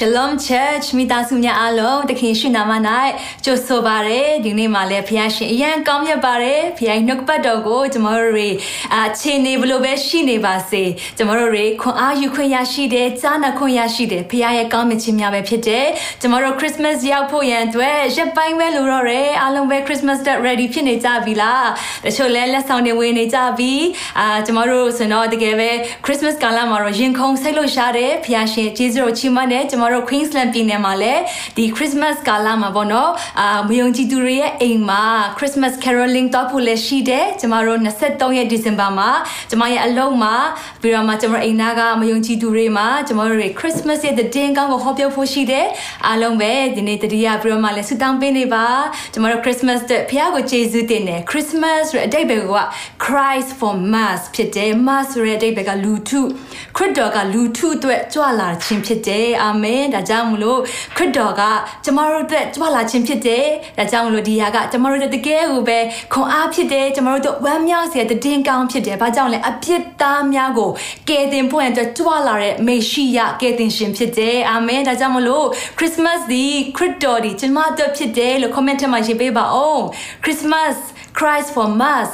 Shalom Church မိသားစုများအားလုံးတခင်ရှိနာမ၌ကြိုဆိုပါရစေဒီနေ့မှာလည်းဖခင်ရှင်အရန်ကောင်းမြတ်ပါတယ်ဖခင်နှုတ်ပတ်တော်ကိုကျွန်တော်တို့တွေအခြေအနေဘလို့ပဲရှိနေပါစေကျွန်တော်တို့တွေခွန်အားယူခွင့်ရရှိတယ်ကြားနာခွင့်ရရှိတယ်ဖခင်ရဲ့ကောင်းမြတ်ခြင်းများပဲဖြစ်တယ်ကျွန်တော်တို့ Christmas ရောက်ဖို့ရန်အတွက်ရက်ပိုင်းပဲလိုတော့တယ်အားလုံးပဲ Christmas day ready ဖြစ်နေကြပြီလားတချို့လည်းလက်ဆောင်တွေဝယ်နေကြပြီအာကျွန်တော်တို့ဆိုတော့တကယ်ပဲ Christmas ကာလမှာတော့ရင်ခုန်စိတ်လို့ရှားတယ်ဖခင်ရှင်ကျေးဇူးတော်ချီးမွမ်းတယ်ကျွန်တော်တို့ Queensland ပြည်နယ်မှာလည်းဒီ Christmas ကာလမှာပေါ့နော်အာမယုံကြည်သူတွေရဲ့အိမ်မှာ Christmas caroling တော့ဖို့လည်းရှိတယ်ကျမတို့23ရက် December မှာကျမရဲ့အလုံးမှာပြီးတော့မှကျမတို့အိမ်သားကမယုံကြည်သူတွေမှာကျမတို့တွေ Christmas ရဲ့တင်းကောင်းကိုဟောပြောဖို့ရှိတယ်အားလုံးပဲဒီနေ့တတိယပြီးတော့မှလည်းဆုတောင်းပေးနေပါကျမတို့ Christmas တဲ့ဖခင်ကိုကျေးဇူးတင်တယ် Christmas ဆိုတဲ့အတိတ်ဘယ်က Christ for mass ဖြစ်တယ် mass ဆိုတဲ့အတိတ်ဘက်ကလူထုခရစ်တော်ကလူထုအတွက်ကြွလာခြင်းဖြစ်တယ်အာမင်ဒါကြောင့်မလို့ခရစ်တော်ကကျမတို့အတွက်ကြွလာခြင်းဖြစ်တယ်ဒါကြောင့်မလို့ဒီဟာကကျမတို့တကယ်ကိုပဲခွန်အားဖြစ်တယ်ကျမတို့တို့ဝမ်းမြောက်စရာတည်င်းကောင်းဖြစ်တယ်ဘာကြောင့်လဲအပြစ်သားများကိုကယ်တင်ဖို့အတွက်ကြွလာတဲ့မေရှိယကယ်တင်ရှင်ဖြစ်တယ်အာမင်ဒါကြောင့်မလို့ခရစ်စမတ်ဒီခရစ်တော်ဒီကျမတို့ဖြစ်တယ်လို့ comment ထဲမှာရေးပေးပါအောင် Christmas Christ for mass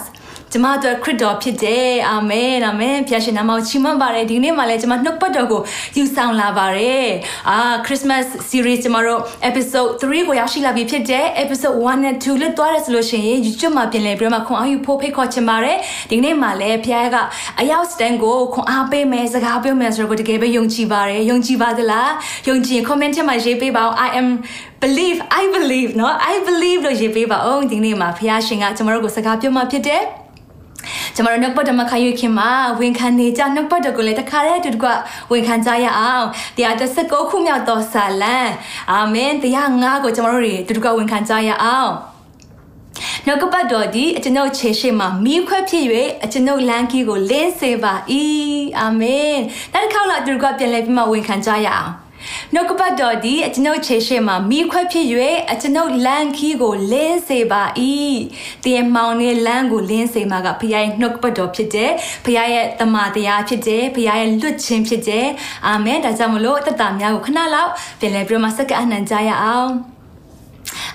ကျမတို့ခရစ်တော်ဖြစ်တယ်အာမင်အာမင်ဖျားရှင်နာမကိုချီးမွမ်းပါတယ်ဒီနေ့မှလည်းကျမနှုတ်ပတ်တော်ကိုယူဆောင်လာပါတယ်အာခရစ်စမတ် series ကျမတို့ episode 3ကိုရောက်ရှိလာပြီဖြစ်တယ် episode 1 and 2လွတ်သွားတယ်ဆိုလို့ရှိရင် YouTube မှာပြင်လည်ပြီးတော့မှခွန်အားယူဖို့ဖိတ်ခေါ်ချင်ပါတယ်ဒီနေ့မှလည်းဖျားကအရောက်စတန်ကိုခွန်အားပေးမယ်စကားပြောမယ်ဆိုတော့တကယ်ပဲယုံကြည်ပါတယ်ယုံကြည်ပါသလားယုံကြည်ရင် comment ထဲမှာရေးပေးပါဦး I am believe I believe เนาะ I believe လို့ရေးပေးပါဦးဒီနေ့မှာဖျားရှင်ကကျမတို့ကိုစကားပြောမှဖြစ်တယ် ကျမတို့နှုတ်ပတ်ဓမ္မခါယူခင်မှာဝန်ခံနေကြနှုတ်ပတ်တော်ကိုလည်းတခါတည်းအတူတကွဝန်ခံကြရအောင်တရားတစ်စကုခုမြောက်သောဆာလံအာမင်တရားငါးကိုကျမတို့တွေအတူတကွဝန်ခံကြရအောင်နှုတ်ကပတ်တော်ဒီအကျွန်ုပ်ခြေရှိမှမိခွက်ဖြစ်၍အကျွန်ုပ်လမ်းကြီးကိုလင်းစေပါ၏အာမင်နောက်တစ်ခါလာတူကပြန်လဲပြီးမှဝန်ခံကြရအောင် နှုတ်ကပတ်တော်သည်အကျွန်ုပ်ခြေရှိမှမိခွက်ဖြစ်၍အကျွန်ုပ်လမ်းခီးကိုလင်းစေပါ၏တည်မောင်နေလမ်းကိုလင်းစေမှာကဖခင်ရဲ့နှုတ်ကပတ်တော်ဖြစ်တယ်ဖခင်ရဲ့တမန်တရားဖြစ်တယ်ဖခင်ရဲ့လွတ်ခြင်းဖြစ်တယ်အာမင်ဒါကြောင့်မလို့အသက်တာများကိုခဏလောက်ပြန်လဲပြီးတော့မှစက္ကအနှံကြရအောင်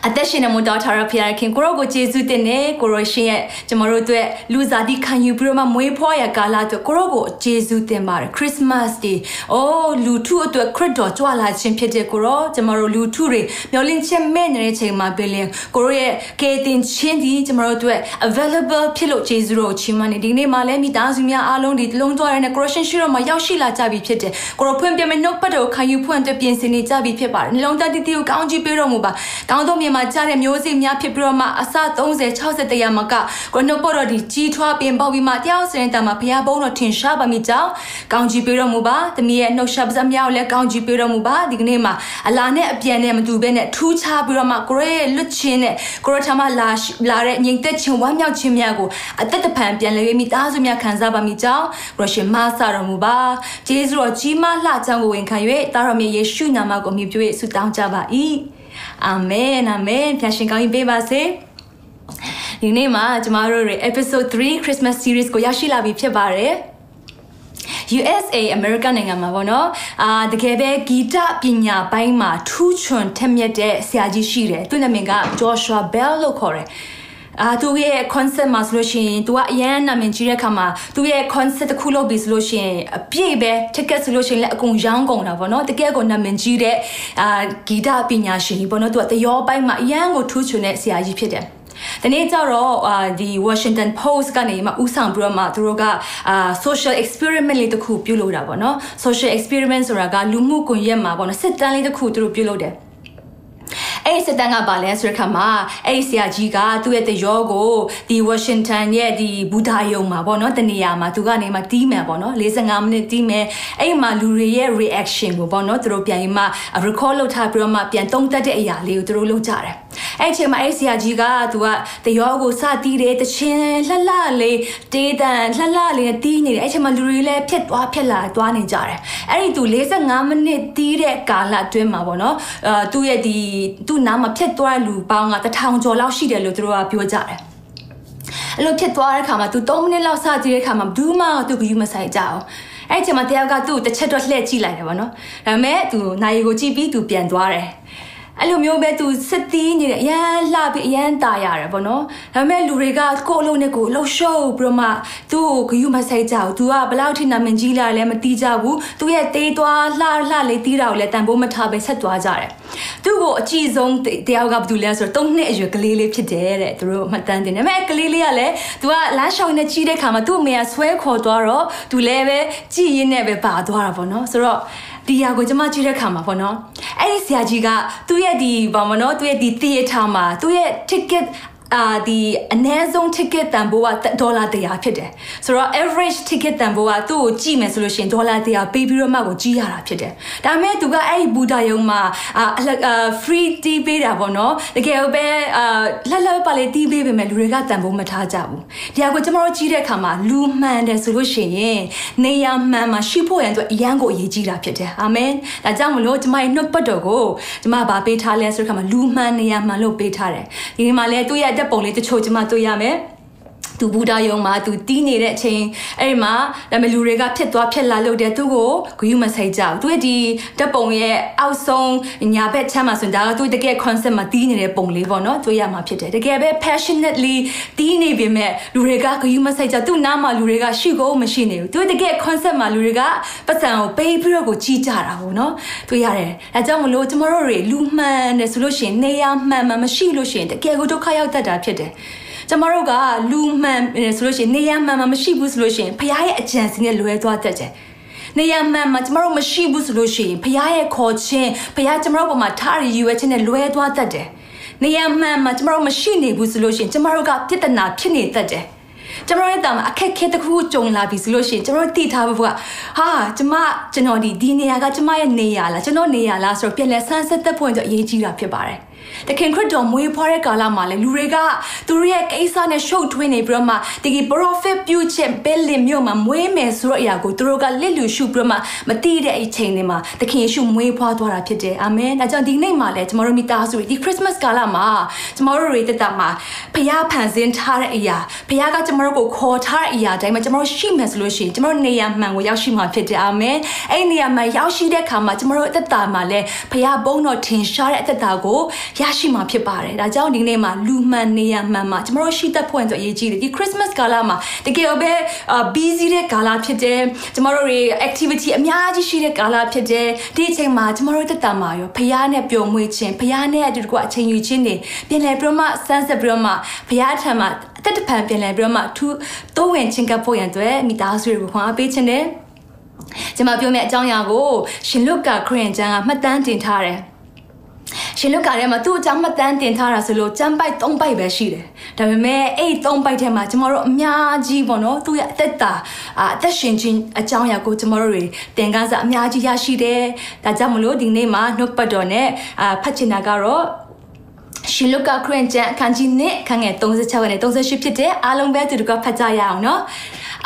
အသက်ရှင်နေမှုတော်ထာရဖျားခင်ကိုရောကိုကျေးဇူးတင်နေကိုရောရှင်ရဲ့ကျမတို့အတွက်လူစားတိခံယူပြီးတော့မှမွေးဖွားရကာလအတွက်ကိုရောကိုကျေးဇူးတင်ပါတယ်ခရစ်မတ်ဒီအိုးလူထုအတွက်ခရစ်တော်ကြွလာခြင်းဖြစ်တဲ့ကိုရောကျမတို့လူထုတွေမျောလင့်ချက်မဲ့နေတဲ့ချိန်မှာပြည်လင်ကိုရောရဲ့ကယ်တင်ခြင်းဒီကျမတို့အတွက် available ဖြစ်လို့ကျေးဇူးတော်ချီးမွမ်းနေဒီနေ့မှလည်းမိသားစုများအားလုံးဒီလုံးသွားရတဲ့ correction ရှိတော့မှရောက်ရှိလာကြပြီဖြစ်တယ်ကိုရောဖွင့်ပြမယ်နှုတ်ပတ်တော်ခံယူဖွင့်အတွက်ပြင်ဆင်နေကြပြီဖြစ်ပါတယ်နှလုံးသားတည်တည်ကိုကောင်းချီးပေးတော်မူပါကောင်းသောမြေမှာကြားတဲ့မျိုးစေ့များဖြစ်ပြီးတော့မှအစ30 60တရာမကကိုနှုတ်ပေါ်တော်ဒီကြီးထွားပင်ပေါက်ပြီးမှတယောက်စရင်တမှာဘုရားဘုန်းတော်ထင်ရှားပါမိကြောင်းကောင်းကြီးပေးတော်မူပါတမီးရဲ့နှုတ်ဆက်ပစံများကိုလည်းကောင်းကြီးပေးတော်မူပါဒီကနေ့မှာအလာနဲ့အပြန်နဲ့မတူဘဲနဲ့ထူးခြားပြီးတော့မှကိုရဲရဲ့လွတ်ခြင်းနဲ့ကိုရထမလာလာတဲ့ငြိမ်သက်ခြင်းဝမ်းမြောက်ခြင်းများကိုအသက်တပံပြန်လဲမိသားစုများခံစားပါမိကြောင်းကိုရရှင်မဆတော်မူပါဂျေဇုတော်ကြီးမားလှကြောင်းကိုဝန်ခံ၍တာတော်မြတ်ယေရှုနာမကိုမြည်ပြည့်ဆုတောင်းကြပါ၏ အာမင်အာမင်ဖျာရှင်ကောင်းကြီးပေးပါစေဒီနေ့မှာကျမတို့တွေ episode 3 Christmas series ကိုရောက်ရှိလာပြီဖြစ်ပါတယ် USA America နိုင်ငံမှာပေါ့နော်အာတကယ်ပဲဂီတပညာပိုင်းမှာထူးချွန်ထက်မြက်တဲ့ဆရာကြီးရှိတယ်သူ့နာမည်က Joshua Bell လို့ခေါ်တယ် အာသူရဲ့ concept မှာဆိုလို့ရှိရင် तू ကအရန်နာမည်ကြီးတဲ့ခါမှာသူရဲ့ concept တစ်ခုလုပ်ပြီးဆိုလို့ရှိရင်အပြည့်ပဲ ticket ဆိုလို့ရှိရင်လည်းအကုန်ရောင်းကုန်တာပေါ့နော်တကယ်ကိုနာမည်ကြီးတဲ့အာဂီတပညာရှင်ကြီးပေါ့နော် तू ကတရောပိုင်းမှာအရန်ကိုထူးချွန်တဲ့ဆရာကြီးဖြစ်တယ်ဒီနေ့ကျတော့အာဒီ Washington Post ကနေမှဥဆောင်ပြီးတော့မှသူတို့ကအာ social experiment လေးတစ်ခုပြုလုပ်တာပေါ့နော် social experiment ဆိုတာကလူမှုကွန်ရက်မှာပေါ့နော်စစ်တမ်းလေးတစ်ခုသူတို့ပြုလုပ်တယ် အဲ့ဒီစစ်တမ်းကပါလဲဆိုတဲ့ခါမှာအဲ့ဒီဆရာကြီးကသူ့ရဲ့တရောကိုဒီ Washington ရဲ့ဒီဘူဒါယုံမှာပေါ့နော်တနေရာမှာသူကနေမှတီးမယ်ပေါ့နော်45မိနစ်တီးမယ်အဲ့မှာလူတွေရဲ့ reaction ကိုပေါ့နော်သူတို့ပြန်ပြီးမှ record လုပ်ထားပြီးတော့မှပြန်သုံးသပ်တဲ့အရာလေးကိုသူတို့လုပ်ကြတယ်အဲ့ချိန်မှာအဲ့ဆရာကြီးကသူကတရောကိုစတီးတယ်တချင်းလှလှလေးတေးတန်လှလှလေးတီးနေတယ်အဲ့ချိန်မှာလူတွေလည်းဖြတ်သွားဖြတ်လာသွားနေကြတယ်အဲ့ဒီသူ45မိနစ်တီးတဲ့ကာလအတွင်းမှာပေါ့နော်အာသူ့ရဲ့ဒီသူ့နားမှာဖြစ်သွားတဲ့လူပေါင်းကတထောင်ကျော်လောက်ရှိတယ်လို့သူတို့ကပြောကြတယ်အဲ့လိုဖြစ်သွားတဲ့ခါမှာသူ3မိနစ်လောက်စကြည့်တဲ့ခါမှာဘူးမှသူကယူမဆိုင်ကြအောင်အဲ့ချိန်မှာတယောက်ကသူ့ကိုတစ်ချက်တော့လှည့်ကြည့်လိုက်တယ်ဗောနော်ဒါပေမဲ့သူနိုင်ရီကိုကြည့်ပြီးသူပြန်သွားတယ် အဲ့လိုမျိုးပဲသူစစ်တီးနေတယ်အရန်လှပြီးအရန်ตายရတယ်ပေါ့နော်ဒါပေမဲ့လူတွေကကိုယ့်အလုံးနဲ့ကိုယ်လှုပ်ရှုပ်ပြီးတော့မှသူ့ကိုဂယုမဆိုင်ကြဘူးသူကဘလောက်ထိနာမည်ကြီးလာလဲမတီးကြဘူးသူရဲ့တေးသွားလှလှလေးတီးတာကိုလည်းတန်ဖိုးမထားပဲဆက်သွားကြတယ်သူ့ကိုအကြည့်ဆုံးတယောက်ကဘာတူလဲဆိုတော့၃နှစ်အရွယ်ကလေးလေးဖြစ်တယ်တဲ့သူတို့မှတ်တမ်းတင်တယ်ဒါပေမဲ့ကလေးလေးကလည်းသူကလမ်းလျှောက်နေကြီးတဲ့ခါမှာသူ့အမေကဆွဲခေါ်သွားတော့သူလည်းပဲကြည်ရင်းနဲ့ပဲပါသွားတာပေါ့နော်ဆိုတော့ ဒီဟာကိုကျမကြည့်တဲ့ခါမှာပေါ့နော်အဲ့ဒီဆရာကြီးကသူ့ရဲ့ဒီဘာမနော်သူ့ရဲ့ဒီ theater မှာသူ့ရဲ့ ticket အာဒီအနည်းဆုံး ticket တန်ဖိုးကဒေါ်လာ100ဖြစ်တယ်ဆိုတော့ average ticket တန်ဖိုးကသူ့ကိုကြည့်မယ်ဆိုလို့ရှိရင်ဒေါ်လာ100ပေးပြီးတော့မှကိုကြည့်ရတာဖြစ်တယ်ဒါပေမဲ့သူကအဲ့ဒီဘူတာယုံမှာအာ free tea ပေးတာပေါ့နော်တကယ်ပဲအာလှလှပါလေ tea ပေးပေမဲ့လူတွေကတန်ဖိုးမထားကြဘူးဒီဟာကိုကျွန်တော်တို့ကြည့်တဲ့အခါမှာလူမှန်တယ်ဆိုလို့ရှိရင်နေရာမှန်မှာရှိဖို့ရန်အတွက်အရန်ကိုအရေးကြီးတာဖြစ်တယ်အာမင်ဒါကြောင့်မလို့ကျွန်မရဲ့နှုတ်ပတ်တော်ကိုကျွန်မဗာပေးထားလဲဆိုတဲ့အခါမှာလူမှန်နေရာမှန်လို့ပေးထားတယ်ဒီနေ့မှာလဲသူ့ရဲ့ဓာတ်ပုံလေးတချို့ကျွန်မတွေ့ရမယ် သူဘူတာယုံမှာသူတီးနေတဲ့အချိန်အဲ့ဒီမှာဒါပေမဲ့လူတွေကဖြစ်သွားဖြစ်လာလို့တဲ့သူ့ကိုဂယုမဆိုင်ကြဘူးသူရဲ့ဒီဓပုံရဲ့အောက်ဆုံးညာဘက်ချမ်းမှာဆိုရင်ဒါကသူတကယ် concept မှာတီးနေတဲ့ပုံလေးပေါ့နော်တွေ့ရမှာဖြစ်တယ်တကယ်ပဲ passionately တီးနေပေမဲ့လူတွေကဂယုမဆိုင်ကြသူ့နားမှာလူတွေကရှိကိုမရှိနေဘူးသူတကယ် concept မှာလူတွေကပတ်စံကိုပေးပြီးတော့ကိုကြီးကြတာဟုတ်နော်တွေ့ရတယ်အဲကြောင့်မလို့ကျမတို့တွေလူမှန်တယ်ဆိုလို့ရှိရင်နေရာမှန်မှန်မရှိလို့ရှိရင်တကယ်ကိုဒုက္ခရောက်တတ်တာဖြစ်တယ် ကျမတို့ကလူမှန်ဆိုလို့ရှိရင်နေရာမှန်မှမရှိဘူးဆိုလို့ရှိရင်ဖခင်ရဲ့အကြံစီနဲ့လွဲသွားတတ်တယ်နေရာမှန်မှာကျမတို့မရှိဘူးဆိုလို့ရှိရင်ဖခင်ရဲ့ခေါ်ခြင်းဖခင်ကျမတို့ပေါ်မှာထားရည်ရွယ်ခြင်းနဲ့လွဲသွားတတ်တယ်နေရာမှန်မှာကျမတို့မရှိနေဘူးဆိုလို့ရှိရင်ကျမတို့ကပြဿနာဖြစ်နေတတ်တယ်ကျွန်တော်ရဲ့တာမှာအခက်ခဲတစ်ခုကြုံလာပြီဆိုလို့ရှိရင်ကျွန်တော်သိထားဖို့ကဟာကျမကျွန်တော်ဒီဒီနေရာကကျမရဲ့နေရာလားကျွန်တော်နေရာလားဆိုတော့ပြန်လဲဆန်းဆက်သက်ဖို့အတွက်အရေးကြီးတာဖြစ်ပါတယ် တခင်ခရစ်တော်မွေးဖွားတဲ့ကာလမှာလေလူတွေကသူတို့ရဲ့ကိစ္စနဲ့ရှုပ်ထွေးနေပြီးတော့မှတကယ် profit ပြုချက်ဘဲလင်မြို့မှာမွေးမယ်ဆိုတဲ့အရာကိုသူတို့ကလစ်လူရှုပြီးတော့မှမတိတဲ့အချိန်တွေမှာတခင်ယေရှုမွေးဖွားသွားတာဖြစ်တယ်အာမင်ဒါကြောင့်ဒီနေ့မှာလည်းကျမတို့မိသားစုတွေဒီ Christmas ကာလမှာကျမတို့တွေတက်တာမှာဖခင်ဖန်ဆင်းထားတဲ့အရာဖခင်ကကျမတို့ကိုခေါ်ထားတဲ့အရာတိုင်းမှာကျမတို့ရှိမယ်ဆိုလို့ရှိရင်ကျမတို့နေရာမှန်ကိုရောက်ရှိမှာဖြစ်တယ်အာမင်အဲ့ဒီနေရာမှာရောက်ရှိတဲ့အခါမှာကျမတို့အသက်တာမှာလည်းဖခင်ဘုန်းတော်ထင်ရှားတဲ့အသက်တာကိုရရှိမှာဖြစ်ပါတယ်ဒါကြောင့်ဒီနေ့မှာလူမှန်နေရမှန်မှာကျမတို့ရှိတတ်ဖို့အတွက်အရေးကြီးတယ်ဒီ Christmas ကာလမှာတကယ်ပဲ busy တဲ့ကာလဖြစ်တယ်ကျမတို့တွေ activity အများကြီးရှိတဲ့ကာလဖြစ်တယ်ဒီအချိန်မှာကျမတို့တက်တာမှာရောဖရားနဲ့ပျော်မွေ့ခြင်းဖရားနဲ့အတူတကွအချိန်ယူခြင်းတွေပြန်လည်ပြီးတော့မှစမ်းစစ်ပြီးတော့မှဖရားထံမှာအသက်တပံပြန်လည်ပြီးတော့မှထူးတိုးဝင်ခြင်းကဖို့ရန်အတွက်မိသားစုတွေကိုခွန်အားပေးခြင်းနဲ့ကျွန်မပြောမယ့်အကြောင်းအရာကိုရှင်လုကာခရစ်ယာန်ကျမ်းကမှတ်တမ်းတင်ထားတယ် ရှင်လုကာထဲမှာသူ့အကြောင်းမှတ်တမ်းတင်ထားတာဆိုလို့ကျမ်းပိုက်၃ပိုက်ပဲရှိတယ်ဒါပေမဲ့အဲ့၃ပိုက်ထဲမှာကျမတို့အများကြီးပေါ့နော်သူ့ရဲ့အသက်တာအသက်ရှင်ခြင်းအကြောင်းအရာကိုကျမတို့တွေသင်ခန်းစာအများကြီးရရှိတယ်ဒါကြောင့်မလို့ဒီနေ့မှာနှုတ်ပတ်တော်နဲ့အာဖတ်ချင်တာကတော့ရှင်လုကာခရစ်ကျမ်းအခန်းကြီး1အခန်းငယ်36နဲ့38ဖြစ်တဲ့အားလုံးပဲသူတို့ကဖတ်ကြရအောင်နော်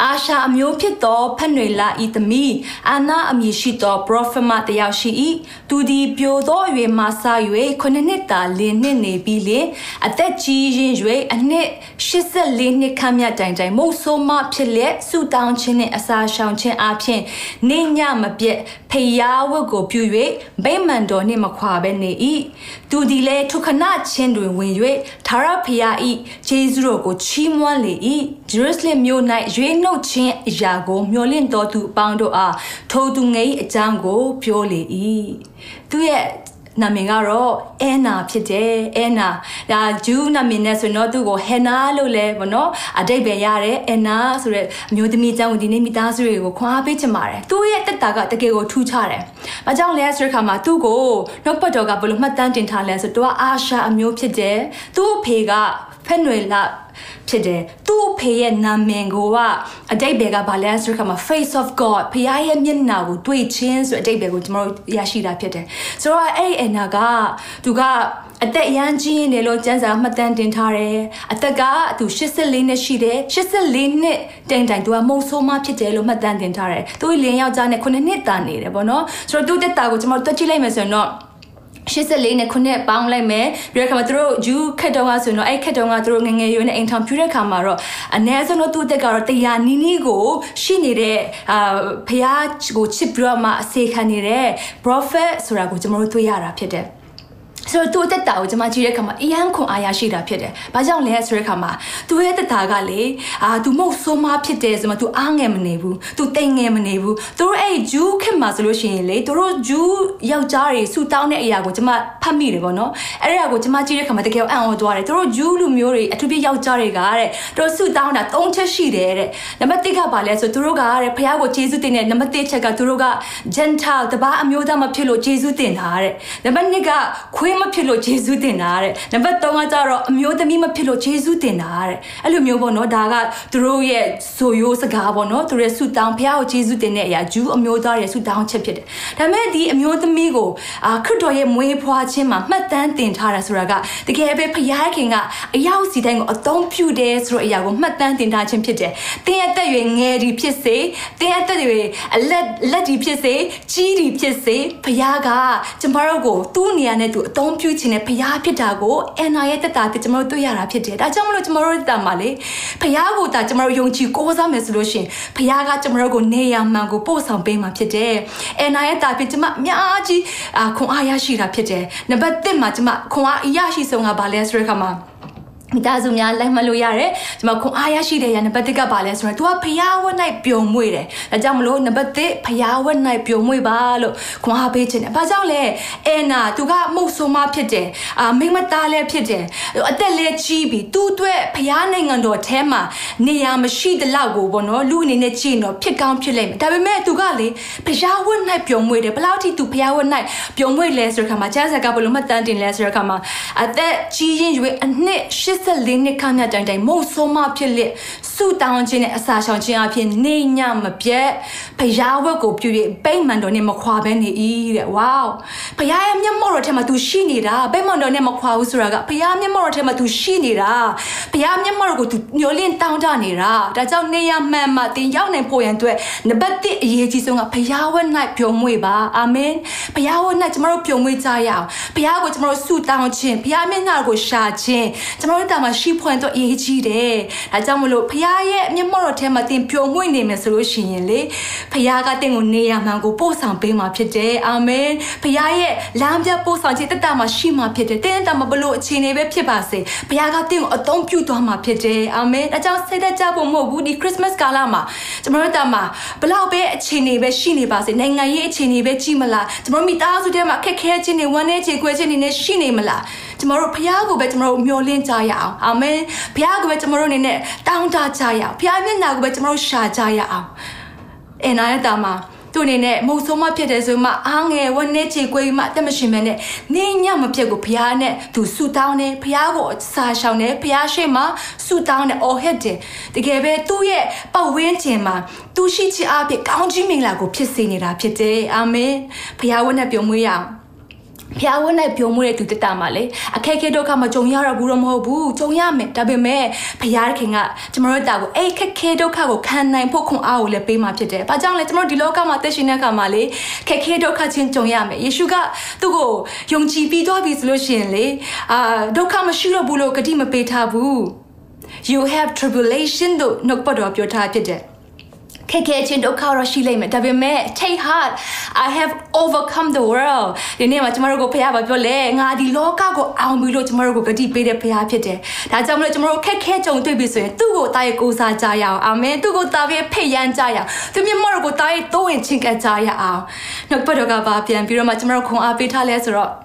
အာရှာအမျိုးဖြစ်သောဖက်နွေလာဤသမီးအာနာအမည်ရှိသောပရောဖက်မတယောက်ရှိ၏သူသည်ပြိုသောအရွယ်မှစ၍ခုနှစ်တာလင်းနှစ်နေပြီးလင်အသက်ကြီးရင်၍အနှစ်84နှစ်ခန့်မြတ်တိုင်တိုင်မုတ်ဆိုးမဖြစ်လက်ဆူတောင်းခြင်းနှင့်အစာရှောင်ခြင်းအပြင်နေညမပြက်ဖျားဝတ်ကိုပြု၍ဗိမာန်တော်နှင့်မခွာဘဲနေ၏သူသည်လည်းထုခဏချင်းတွင်ဝင်၍သာရဖျား၏ဂျေဇုတော်ကိုချီးမွမ်းလေ၏ဂျေရုဆလင်မြို့၌ရွေးနှုတ်ခြင်းအရာကိုမျှော်လင့်တော်သူအပေါင်းတို့အားထိုသူငယ်၏အကြောင်းကိုပြောလေ၏သူရဲ့ နာမည်ကတော့အဲနာဖြစ်တယ်အဲနာဒါဂျူးနာမည်နဲ့ဆိုတော့သူ့ကိုဟဲနာလို့လဲဗောနော်အတိတ်ပဲရတယ်အဲနာဆိုတဲ့အမျိုးသမီးအကြောင်းကိုဒီနေ့မိသားစုတွေကိုခွန်အားပေးချင်ပါတယ်သူ့ရဲ့တက်တာကတကယ်ကိုထူးခြားတယ်။ဘာကြောင့်လဲဆိုတဲ့အခါမှာသူ့ကိုနှုတ်ပတ်တော်ကဘယ်လိုမှတ်တမ်းတင်ထားလဲဆိုတော့သူကအာရှာအမျိုးဖြစ်တယ်သူ့အဖေကဖက်နွယ်လာ ဖြစ်တယ်သူ့ဖေရဲ့နာမည်ကိုကအတိတ်ဘယ်ကဘာလဲဆိုတော့မှာ face of god ဖခင်ရဲ့မျက်နှာကိုတွေ့ချင်းဆိုအတိတ်ဘယ်ကိုကျွန်တော်တို့ရရှိတာဖြစ်တယ်ဆိုတော့အဲ့ဒီအနာကသူကအသက်ရမ်းကြီးနေလို့ကျန်းစာမှတ်တမ်းတင်ထားတယ်အသက်ကသူ84နှစ်ရှိတယ်84နှစ်တိုင်တိုင်သူကမုံဆိုးမဖြစ်တယ်လို့မှတ်တမ်းတင်ထားတယ်သူလင်းယောက်ျားနဲ့9နှစ်တာနေတယ်ပေါ့နော်ဆိုတော့သူတက်တာကိုကျွန်တော်တွက်ကြည့်လိုက်မယ်ဆိုရင်တော့ 84နဲ့ခုနှစ်ပေါင်းလိုက်မယ်ပြီးတော့ခါမှာသူတို့ဂျူးခက်တုံးကဆိုရင်တော့အဲ့ခက်တုံးကသူတို့ငငယ်ရွယ်နဲ့အိမ်ထောင်ပြတဲ့ခါမှာတော့အ ਨੇ ဆုံးတော့သူ့တက်ကတော့တရားနီးနီးကိုရှိနေတဲ့အာဖះကိုချစ်ပြီးတော့မှအစေခံနေတဲ့ prophet ဆိုတာကိုကျွန်တော်တို့တွေ့ရတာဖြစ်တယ် ဆိုတော့သူ့တက်တာကိုကျွန်မကြည့်တဲ့အခါမှာအယမ်းခွန်အားရရှိတာဖြစ်တယ်။ဘာကြောင့်လဲဆိုတဲ့အခါမှာသူရဲ့တက်တာကလေအာသူမဟုတ်ဆိုးမဖြစ်တယ်ဆိုမှသူအားငယ်မနေဘူး။ तू တိမ်ငယ်မနေဘူး။သူတို့အဲ့ဂျူးခင်မှာဆိုလို့ရှိရင်လေသူတို့ဂျူးယောက်ျားတွေဆူတောင်းတဲ့အရာကိုကျွန်မဖတ်မိတယ်ပေါ့နော်။အဲ့ဒါကိုကျွန်မကြည့်တဲ့အခါမှာတကယ်အံ့ဩသွားတယ်။သူတို့ဂျူးလူမျိုးတွေအထူးဖြင့်ယောက်ျားတွေကတဲ့သူတို့ဆူတောင်းတာ၃ချက်ရှိတယ်တဲ့။နံပါတ်၁ကပါလဲဆိုသူတို့ကတဲ့ဖခင်ကိုယေရှုတင်တဲ့နံပါတ်၁ချက်ကသူတို့က gentile တပါအမျိုးသားမဖြစ်လို့ယေရှုတင်တာတဲ့။နံပါတ်2ကခွေးမဖြစ်လို့ယေရှုတင်တာတဲ့နံပါတ်3ကကြတော့အမျိုးသမီးမဖြစ်လို့ယေရှုတင်တာတဲ့အဲ့လိုမျိုးပေါ့နော်ဒါကသူတို့ရဲ့ဆိုရိုးစကားပေါ့နော်သူတို့ရဲ့ဆုတောင်းဖခင်ကိုယေရှုတင်တဲ့အရာဂျူးအမျိုးသားရဲ့ဆုတောင်းချက်ဖြစ်တယ်ဒါပေမဲ့ဒီအမျိုးသမီးကိုအာခရစ်တော်ရဲ့မွေးဖွားခြင်းမှာမှတ်တမ်းတင်ထားတာဆိုတာကတကယ်ပဲဖခင်ကအယောက်စီတိုင်းကိုအသုံးပြုတယ်ဆိုတဲ့အရာကိုမှတ်တမ်းတင်ထားခြင်းဖြစ်တယ်တင်းရဲ့တက်ရွယ်ငယ်ဒီဖြစ်စေတင်းရဲ့တက်ရွယ်အလက်လက်ဒီဖြစ်စေကြီးဒီဖြစ်စေဖခင်ကကျမတို့ကိုသူ့နေရာနဲ့သူအသုံးပြုခြင်းနဲ့ဖျားဖြစ်တာကိုအန်နာရဲ့တက်တာတကျွန်တော်တို့တွေ့ရတာဖြစ်တယ်ဒါကြောင့်မလို့ကျွန်တော်တို့တက်မှာလေဖျားကိုဒါကျွန်တော်တို့ယုံကြည်ကိုးစားမယ်ဆိုလို့ရှင်ဖျားကကျွန်တော်တို့ကိုနေရမှန်ကိုပို့ဆောင်ပေးမှာဖြစ်တယ်အန်နာရဲ့တာဖြစ်ကျွန်မအများကြီးခွန်အားရရှိတာဖြစ်တယ်နံပါတ်1မှာကျွန်မခွန်အားအရရှိဆုံးကဘာလဲဆိုတဲ့အခါမှာ မိသားစုများလိုက်မလို့ရတယ်ကျွန်မခွန်အားရရှိတဲ့ရနံပါတ်1ကပါလဲဆိုတော့ तू ကဖျားဝတ်၌ပျော်မွေ့တယ်ဒါကြောင့်မလို့နံပါတ်1ဖျားဝတ်၌ပျော်မွေ့ပါလို့ခွန်အားပေးခြင်းတယ်ဘာကြောင့်လဲအဲနာ तू ကမှုတ်ဆိုးမဖြစ်တယ်အာမိမသားလည်းဖြစ်တယ်အသက်လည်းကြီးပြီ तू အတွက်ဖျားနိုင်ငံတော်ထဲမှာနေရာမရှိတဲ့လောက်ကိုပေါ့နော်လူအနေနဲ့ကြည့်တော့ဖြစ်ကောင်းဖြစ်လိမ့်မယ်ဒါပေမဲ့ तू ကလေဖျားဝတ်၌ပျော်မွေ့တယ်ဘလောက်ထိ तू ဖျားဝတ်၌ပျော်မွေ့လဲဆိုတဲ့ခါမှာကျမ်းစာကဘလို့မှတ်တမ်းတင်လဲဆိုတဲ့ခါမှာအသက်ကြီးရင်ရွယ်အနှစ် 84နှစ်ခန့်တိုင်တိုင်မုံဆိုးမဖြစ်လက်ဆုတောင်းခြင်းနဲ့အစာရှောင်ခြင်းအပြင်နေညမပြတ်ဘုရားဝတ်ကိုပြု၍ပိတ်မှန်တော်နဲ့မခွာဘဲနေ၏တဲ့ဝေါဘုရားရဲ့မျက်မှောက်တော်ထဲမှာသူရှိနေတာပိတ်မှန်တော်နဲ့မခွာဘူးဆိုတာကဘုရားမျက်မှောက်တော်ထဲမှာသူရှိနေတာဘုရားမျက်မှောက်တော်ကိုသူညှိုလင့်တောင်းတနေတာဒါကြောင့်နေရမှန်မှတင်ရောက်နိုင်ဖို့ရန်အတွက်နံပါတ်1အရေးကြီးဆုံးကဘုရားဝတ်၌ပြုံးမွေပါအာမင်ဘုရားဝတ်၌ကျွန်တော်တို့ပြုံးမွေကြရအောင်ဘုရားကိုကျွန်တော်တို့ဆုတောင်းခြင်းဘုရားမျက်နှာကိုရှာခြင်းကျွန်တော်တာမှာရှိဖွင့်တော့အရေးကြီးတယ်ဒါကြောင့်မလို့ဖခင်ရဲ့မျက်မှောက်တော်ထဲမှာတင်ပျော်မွေ့နေမယ်ဆိုလို့ရှိရင်လေဖခင်ကတင့်ကိုနေရမှန်ကိုပို့ဆောင်ပေးမှာဖြစ်တယ်အာမင်ဖခင်ရဲ့လမ်းပြပို့ဆောင်ခြင်းတတမှာရှိမှာဖြစ်တယ်တင်းတမှာဘလို့အခြေအနေပဲဖြစ်ပါစေဖခင်ကတင့်ကိုအသုံးပြုသွားမှာဖြစ်တယ်အာမင်ဒါကြောင့်စိတ်သက်ကြဖို့မဟုတ်ဘူးဒီခရစ်မတ်ကာလမှာကျွန်တော်တို့တာမှာဘလောက်ပဲအခြေအနေပဲရှိနေပါစေနိုင်ငံရေးအခြေအနေပဲကြည့်မလားကျွန်တော်မိသားစုထဲမှာခက်ခဲခြင်းတွေဝမ်းနည်းခြင်းခွဲခြင်းတွေနဲ့ရှိနေမလား ကျွန်တော်တို့ဖခင်ကိုပဲကျွန်တော်တို့မျှော်လင့်ကြရအောင်အာမင်ဖခင်ကိုပဲကျွန်တော်တို့အနေနဲ့တောင်းတကြရအောင်ဖခင်မျက်နှာကိုပဲကျွန်တော်တို့ရှာကြရအောင်အင်နာရဲ့တာမှာသူအနေနဲ့မုံဆုံးမဖြစ်တယ်ဆိုမှအားငယ်ဝနဲ့ချေကွေးမှတက်မရှင်မဲနဲ့နေညမဖြစ်ကိုဖះနဲ့သူဆူတောင်းတယ်ဖះကိုစာရှောင်တယ်ဖះရှိမှဆူတောင်းတယ်အော်ဟစ်တယ်တကယ်ပဲသူ့ရဲ့ပတ်ဝန်းကျင်မှာသူရှိချင်အဖြစ်ကောင်းကြီးမင်္ဂလာကိုဖြစ်စေနေတာဖြစ်တယ်အာမင်ဖះဝတ်နဲ့ပြုံးမွေးရအောင် ဖျားဝန်းနဲ့ပြုံးမှုတဲ့သူတက်တာမှာလေအခက်အခဲဒုက္ခမကြုံရတော့ဘူးတော့မဟုတ်ဘူးကြုံရမယ်ဒါပေမဲ့ဖျားခင်ကကျမတို့တာကိုအဲ့ခက်ခဲဒုက္ခကိုခံနိုင်ဖို့ခွန်အားကိုလည်းပေးမှဖြစ်တယ်။ဘာကြောင့်လဲကျမတို့ဒီလောကမှာတက်ရှင်တဲ့အခါမှာလေခက်ခဲဒုက္ခချင်းကြုံရမယ်။ယေရှုကသူ့ကိုယုံကြည်ပြီးသွားပြီဆိုလို့ရှိရင်လေအာဒုက္ခမရှိတော့ဘူးလို့ဂတိမပေးထားဘူး။ You have tribulation တို့နှုတ်ပတ်တော်ပြောထားဖြစ်တယ်။ ခက်ခဲခြင်းဒုက္ခတော့ရှိလိမ့်မယ်ဒါပေမဲ့ take heart i have overcome the world ဒီနေ့မှာကျမတို့ကိုဖခင်ကပြောလဲငါဒီလောကကိုအောင်ပြီလို့ကျမတို့ကိုဂတိပေးတဲ့ဖခင်ဖြစ်တယ်ဒါကြောင့်မလို့ကျမတို့ခက်ခဲကြုံတွေ့ပြီဆိုရင်သူ့ကိုတားရဲ့ကိုးစားကြရအောင်အာမင်သူ့ကိုတားရဲ့ဖိတ်ရန်ကြရအောင်သူမျက်မှောက်ကိုတားရဲ့တိုးဝင်ချင်ကကြရအောင်နှုတ်ပတ်တော်ကပါပြန်ပြီးတော့မှကျမတို့ခွန်အားပေးထားလဲဆိုတော့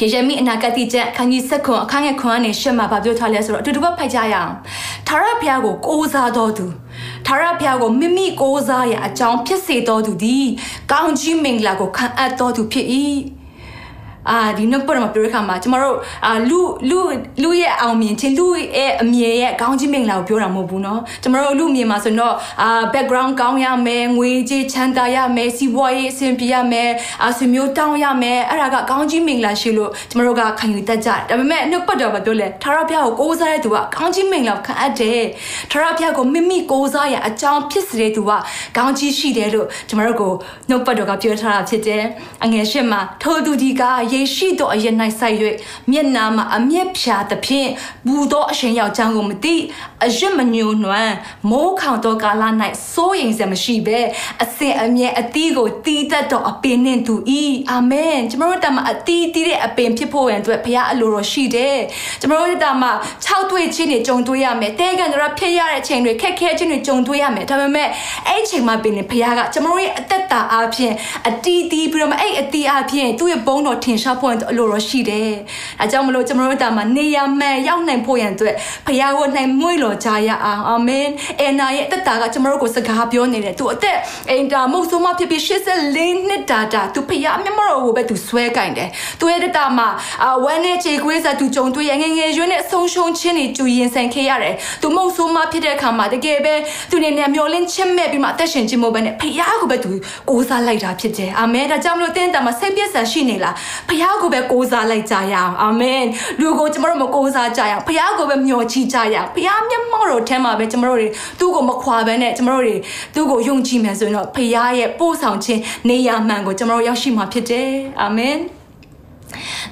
ယေရမိအနာဂတ်ကျမ်းအခန်းကြီး7ခွန်အခန်းငယ်ခွန်ကနေရှင်းမှာဗာပြောထားလဲဆိုတော့အတူတူပဲဖိုက်ကြရအောင်ထာဝရဘုရားကိုကိုးစားတော်သူထာဝရဘုရားကိုမိမိကိုးစားရအကြောင်းဖြစ်စေတော်သူသည်ကောင်းကြီးမင်္ဂလာကိုခံအပ်တော်သူဖြစ်၏ အာဒီနှုတ်ပတ်တော်မှာပြောတဲ့ခါမှာကျမတို့အာလူလူလူရဲ့အောင်မြင်ခြင်းလူရဲ့အမြင်ရဲ့ကောင်းခြင်းမင်္ဂလာကိုပြောတာမဟုတ်ဘူးเนาะကျမတို့လူမြင်မှာဆိုတော့အာ background ကောင်းရမယ်ငွေကြေးချမ်းသာရမယ်စီးပွားရေးအဆင်ပြေရမယ်အာဆွေမျိုးတောင်းရမယ်အဲ့ဒါကကောင်းခြင်းမင်္ဂလာရှိလို့ကျမတို့ကခံယူတတ်ကြတယ်ဒါပေမဲ့နှုတ်ပတ်တော်မှာပြောလဲထာဝရဘုရားကိုကိုးစားတဲ့သူကကောင်းခြင်းမင်္ဂလာခံအပ်တယ်ထာဝရဘုရားကိုမိမိကိုးစားရအကြောင်းဖြစ်စေတဲ့သူကကောင်းခြင်းရှိတယ်လို့ကျမတို့ကိုနှုတ်ပတ်တော်ကပြောထားတာဖြစ်တယ်အငယ်ရှင်းမှာထိုသူဒီက ယေရှိသောအရ၌ဆိုင်၍မျက်နာမှာအမျက်ဖြာသဖြင့်ဘူသောအရှင်ယောက်ျားကိုမသိအရစ်မညိုနွမ်းမိုးခေါင်သောကာလ၌စိုးရိမ်စရာမရှိဘဲအစင်အမြဲအသီးကိုတီးတတ်သောအပင်နှင့်သူဤအာမင်ကျွန်တော်တို့တမအသီးတီးတဲ့အပင်ဖြစ်ဖို့ရန်အတွက်ဘုရားအလိုတော်ရှိတယ်ကျွန်တော်တို့တမ6တွေ့ချင်းတွေကြုံတွေ့ရမယ်တဲကန်တို့ဖြစ်ရတဲ့အချိန်တွေခက်ခဲခြင်းတွေကြုံတွေ့ရမယ်ဒါပေမဲ့အဲ့အချိန်မှာပင်ဘုရားကကျွန်တော်တို့ရဲ့အသက်တာအားဖြင့်အတီးတီးပြီးတော့အဲ့အတီးအားဖြင့်သူ့ရဲ့ဘုန်းတော်ထင်ရှားဖို့အလိုတော်ရှိတယ်။အဲကြောင့်မလို့ကျွန်တော်တို့တာမှာနေရာမှန်ရောက်နိုင်ဖို့ရန်အတွက်ဖခင်ကိုနိုင်မွေးလော်ကြရအောင်အာမင်။အဲနာရဲ့တက်တာကကျွန်တော်တို့ကိုစကားပြောနေတယ်။သူအသက်အင်တာမုတ်ဆိုးမဖြစ်ဖြစ်84နှစ်တာတာသူဖခင်မျက်မှောက်ကိုပဲသူဆွဲကင်တယ်။သူရဲ့တက်တာမှာအဝမ်းနဲ့ခြေခွေးစားသူကြုံတွေ့ရငငယ်ရွေးနဲ့ဆုံးရှုံးခြင်းတွေကျူရင်ဆိုင်ခဲ့ရတယ်။သူမုတ်ဆိုးမဖြစ်တဲ့အခါမှာတကယ်ပဲသူနေနေမျောလင်းချက်မဲ့ပြီးမှအသက်ရှင်ခြင်းမဟုတ်ဘဲနဲ့ဖခင်ကိုပဲသူကိုးစားလိုက်တာဖြစ်တယ်။အာမင်။ဒါကြောင့်မလို့တင်းတာမှာစိတ်ပြည့်စံရှိနေလား။ဖခင်ကိုပဲကိုးစားလိုက်ကြရအောင်အာမင်လူကိုကျမတို့မကိုးစားကြရအောင်ဖခင်ကိုပဲမျှော်ကြည့်ကြရအောင်ဖခင်မျက်မှောက်တော်ထဲမှာပဲကျမတို့တွေသူ့ကိုမခွာဘဲနဲ့ကျမတို့တွေသူ့ကိုယုံကြည်မယ်ဆိုရင်တော့ဖခင်ရဲ့ပို့ဆောင်ခြင်းနေရာမှန်ကိုကျမတို့ရောက်ရှိမှာဖြစ်တယ်အာမင်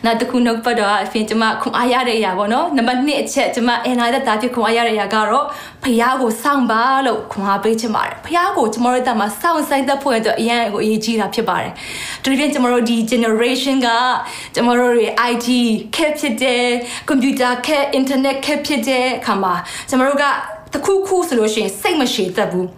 နောက်တစ်ခုနှုတ်ပတ်တော်အဖြစ်ကျွန်မခွန်အားရတဲ့အရာပေါ့နော်နံပါတ်1အချက်ကျွန်မအင်နာတဲ့တာဖြစ်ခွန်အားရတဲ့အရာကတော့ဖះကိုစောင့်ပါလို့ခွန်အားပေးချင်ပါတယ်ဖះကိုကျွန်တော်တို့တက်မှာစောင့်ဆိုင်သက်ဖို့အတွက်အရင်ကိုအရေးကြီးတာဖြစ်ပါတယ်ဒီပြင်ကျွန်တော်တို့ဒီ generation ကကျွန်တော်တို့တွေ IT ခက်ဖြစ်တယ် computer ခက် internet ခက်ဖြစ်တဲ့အခါမှာကျွန်တော်တို့ကတခုခုဆိုလို့ရှိရင်စိတ်မရှိတတ်ဘူး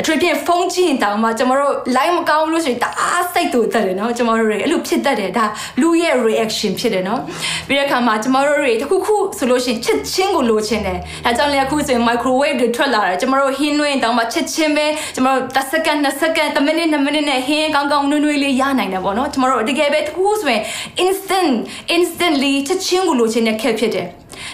အထူးဖြင့်ဖုန်းကြည့်ရင်တောင်မှကျွန်တော်တို့ line မကောင်းလို့ဆိုရင်တအားစိတ်တူတက်တယ်နော်ကျွန်တော်တို့တွေအဲ့လိုဖြစ်တတ်တယ်ဒါလူရဲ့ reaction ဖြစ်တယ်နော်ပြီးတဲ့အခါမှာကျွန်တော်တို့တွေတခုခုဆိုလို့ရှိရင်ချက်ချင်းကိုလိုချင်တယ်ဒါကြောင့်လေအခုဆိုရင် microwave တွေထွက်လာတယ်ကျွန်တော်တို့ဟင်းနှွေးတောင်မှချက်ချင်းပဲကျွန်တော်တို့10စက္ကန့်20စက္ကန့်10မိနစ်10မိနစ်နဲ့ဟင်းကောင်းကောင်းနှွေးနှွေးလေးရနိုင်တယ်ပေါ့နော်ကျွန်တော်တို့တကယ်ပဲတခုဆိုရင် instant instantly ချက်ချင်းကိုလိုချင်တဲ့ခက်ဖြစ်တယ်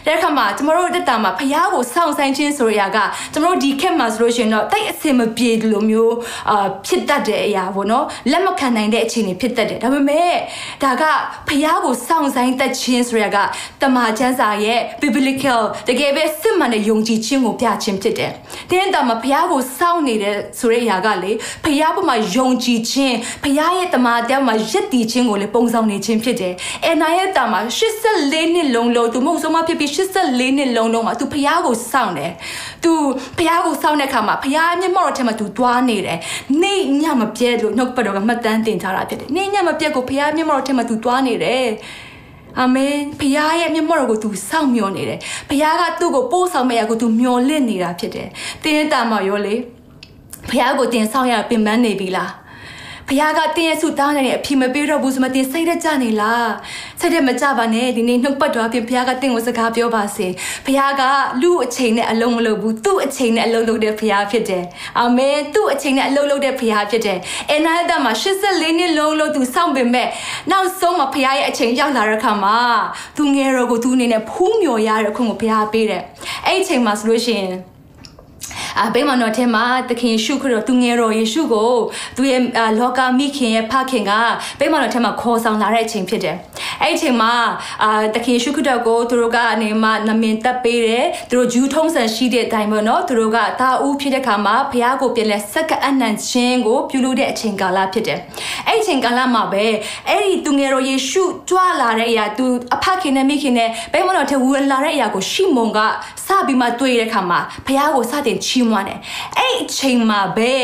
တဲ့အခါမှာကျမတို့တက်တာမှာဖះကိုစောင့်ဆိုင်ခြင်းဆိုရကကျမတို့ဒီခက်မှာဆိုလို့ရှိရင်တော့တိတ်အစင်မပြေလိုမျိုးအာဖြစ်တတ်တဲ့အရာပေါ့နော်လက်မခံနိုင်တဲ့အခြေအနေဖြစ်တတ်တယ်ဒါပေမဲ့ဒါကဖះကိုစောင့်ဆိုင်တတ်ခြင်းဆိုရကတမန်ကျမ်းစာရဲ့ biblical တကယ်ပဲစစ်မှန်တဲ့ယုံကြည်ခြင်းကိုပြခြင်းဖြစ်တယ်တင်းတာမှာဖះကိုစောင့်နေတဲ့ဆိုတဲ့အရာကလေဖះဘုမှာယုံကြည်ခြင်းဖះရဲ့တမန်တရားမှာယက်တည်ခြင်းကိုလေပုံဆောင်နေခြင်းဖြစ်တယ်အဲနာရဲ့တာမှာ84နှစ်လုံးလုံးသူမဟုတ်ဆုံးမဖြစ်ပြီး84နှစ်လုံးလုံးမှာ तू ဖះကိုစောင့်တယ် तू ဖះကိုစောင့်တဲ့အခါမှာဖះမျက်မှောက်တော်ထဲမှာ तू သွားနေတယ်နေညမပြဲလို့နှုတ်ပတ်တော်ကမှတ်တမ်းတင်ထားတာဖြစ်တယ်နေညမပြဲကိုဖះမျက်မှောက်တော်ထဲမှာ तू သွားနေတယ်အာမင်ဖခင်ရဲ့မျက်မှောက်တော်ကို तू စောင့်မျှော်နေတယ်ဖခင်ကသူ့ကိုပို့ဆောင်မဲ့ရကို तू မျှော်လင့်နေတာဖြစ်တယ်တင်းတာမှာရောလေဖခင်ကိုတင်ဆောင်ရပင်ပန်းနေပြီလား ဖခင်ကတင်းရဲ့ဆုတောင်းနေတဲ့အဖြေမပေးတော့ဘူးဆိုမှတင်းစိတ်ရက်ကြနေလားစိတ်ရက်မကြပါနဲ့ဒီနေ့နှုတ်ပတ်တော်အပြင်ဖခင်ကတင်းကိုစကားပြောပါစေဖခင်ကလူအချိန်နဲ့အလုံးမလုပ်ဘူးသူ့အချိန်နဲ့အလုံးလုပ်တဲ့ဖခင်ဖြစ်တယ်အာမင်သူ့အချိန်နဲ့အလုံးလုပ်တဲ့ဖခင်ဖြစ်တယ်အနာဒမှာ84နှစ်လုံးလို့သူစောင့်ပင်မဲ့နောက်ဆုံးမှာဖခင်ရဲ့အချိန်ရောက်လာတဲ့အခါမှာသူငယ်တော်ကိုသူအနေနဲ့ဖူးမြော်ရတဲ့ခွင့်ကိုဖခင်ပေးတယ်အဲ့ဒီအချိန်မှာဆိုလို့ရှိရင် အဘိမနောထဲမှာသခင်ယေရှုခရစ်သူငယ်တော်ယေရှုကိုသူရဲ့လောကမိခင်ရဲ့ဖခင်ကဘိမနောထဲမှာခေါ်ဆောင်လာတဲ့အချိန်ဖြစ်တယ်။ အဲ့ဒီအချိန်မှာအာသခင်ယေရှုခရစ်ကိုသူတို့ကနေမှနမင်တက်ပေးတယ်။သူတို့ဂျူးထုံးစံရှိတဲ့အတိုင်းပေါ့နော်။သူတို့ကတာဦးဖြစ်တဲ့ခါမှာဘုရားကိုပြန်လဲစက္ကအနံ့ချင်းကိုပြုလုပ်တဲ့အချိန်ကာလဖြစ်တယ်။အဲ့ဒီအချိန်ကာလမှာပဲအဲ့ဒီသူငယ်တော်ယေရှုကြွလာတဲ့အရာသူအဖခင်နဲ့မိခင်နဲ့ဘိမနောထဲဝင်လာတဲ့အရာကိုရှီမုန်ကစပြီးမှတွေ့တဲ့ခါမှာဘုရားကိုစတင်ချီးမွမ်းတယ်အဲ့အချိန်မှာပဲ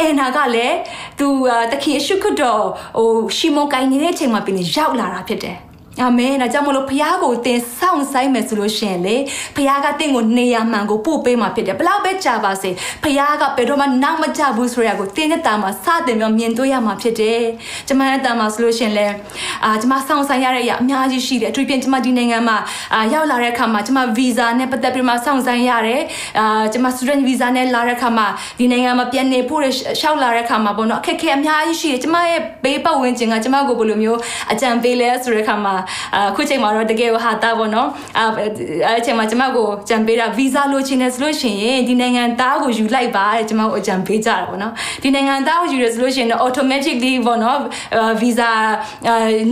အဲနာကလည်းသူတခင်ရှုခတ်တော်ဟိုရှီမွန်ကိုင်းနေတဲ့အချိန်မှာပြင်ရောက်လာတာဖြစ်တယ် အာမင်ဒါကြောင့်မလို့ဖခင်ကိုသင်စောင့်ဆိုင်မယ်ဆိုလို့ရှိရင်လေဖခင်ကသင်ကိုနေရာမှန်ကိုပို့ပေးမှာဖြစ်တယ်ဘလောက်ပဲကြာပါစေဖခင်ကဘယ်တော့မှနောက်မကြဘူးဆိုရကိုသင်တဲ့တာမှာစတင်ပြီးမြင်တွေ့ရမှာဖြစ်တယ်ကျမရဲ့တာမှာဆိုလို့ရှိရင်လေအာကျမစောင့်ဆိုင်ရတဲ့အရာအများကြီးရှိတယ်အထူးဖြင့်ကျမဒီနိုင်ငံမှာအာရောက်လာတဲ့အခါမှာကျမဗီဇာနဲ့ပတ်သက်ပြီးမှစောင့်ဆိုင်ရတယ်အာကျမ student visa နဲ့လာတဲ့အခါမှာဒီနိုင်ငံမှာပြန်နေဖို့ရှောက်လာတဲ့အခါမှာပေါ့နော်အခက်အခဲအများကြီးရှိတယ်ကျမရဲ့ဘေးပတ်ဝန်းကျင်ကကျမကိုဘယ်လိုမျိုးအကြံပေးလဲဆိုတဲ့အခါမှာအခုချိန်မှာတော့တကယ်ဟာတာပေါ့နော်အဲအဲချိန်မှာကျမကိုကြံပေးတာဗီဇာလိုချင်တယ်ဆိုလို့ရှိရင်ဒီနိုင်ငံသားကိုယူလိုက်ပါတဲ့ကျမကိုအကြံပေးကြတာပေါ့နော်ဒီနိုင်ငံသားကိုယူရဆိုလို့ရှိရင်တော့ automatically ပေါ့နော်ဗီဇာ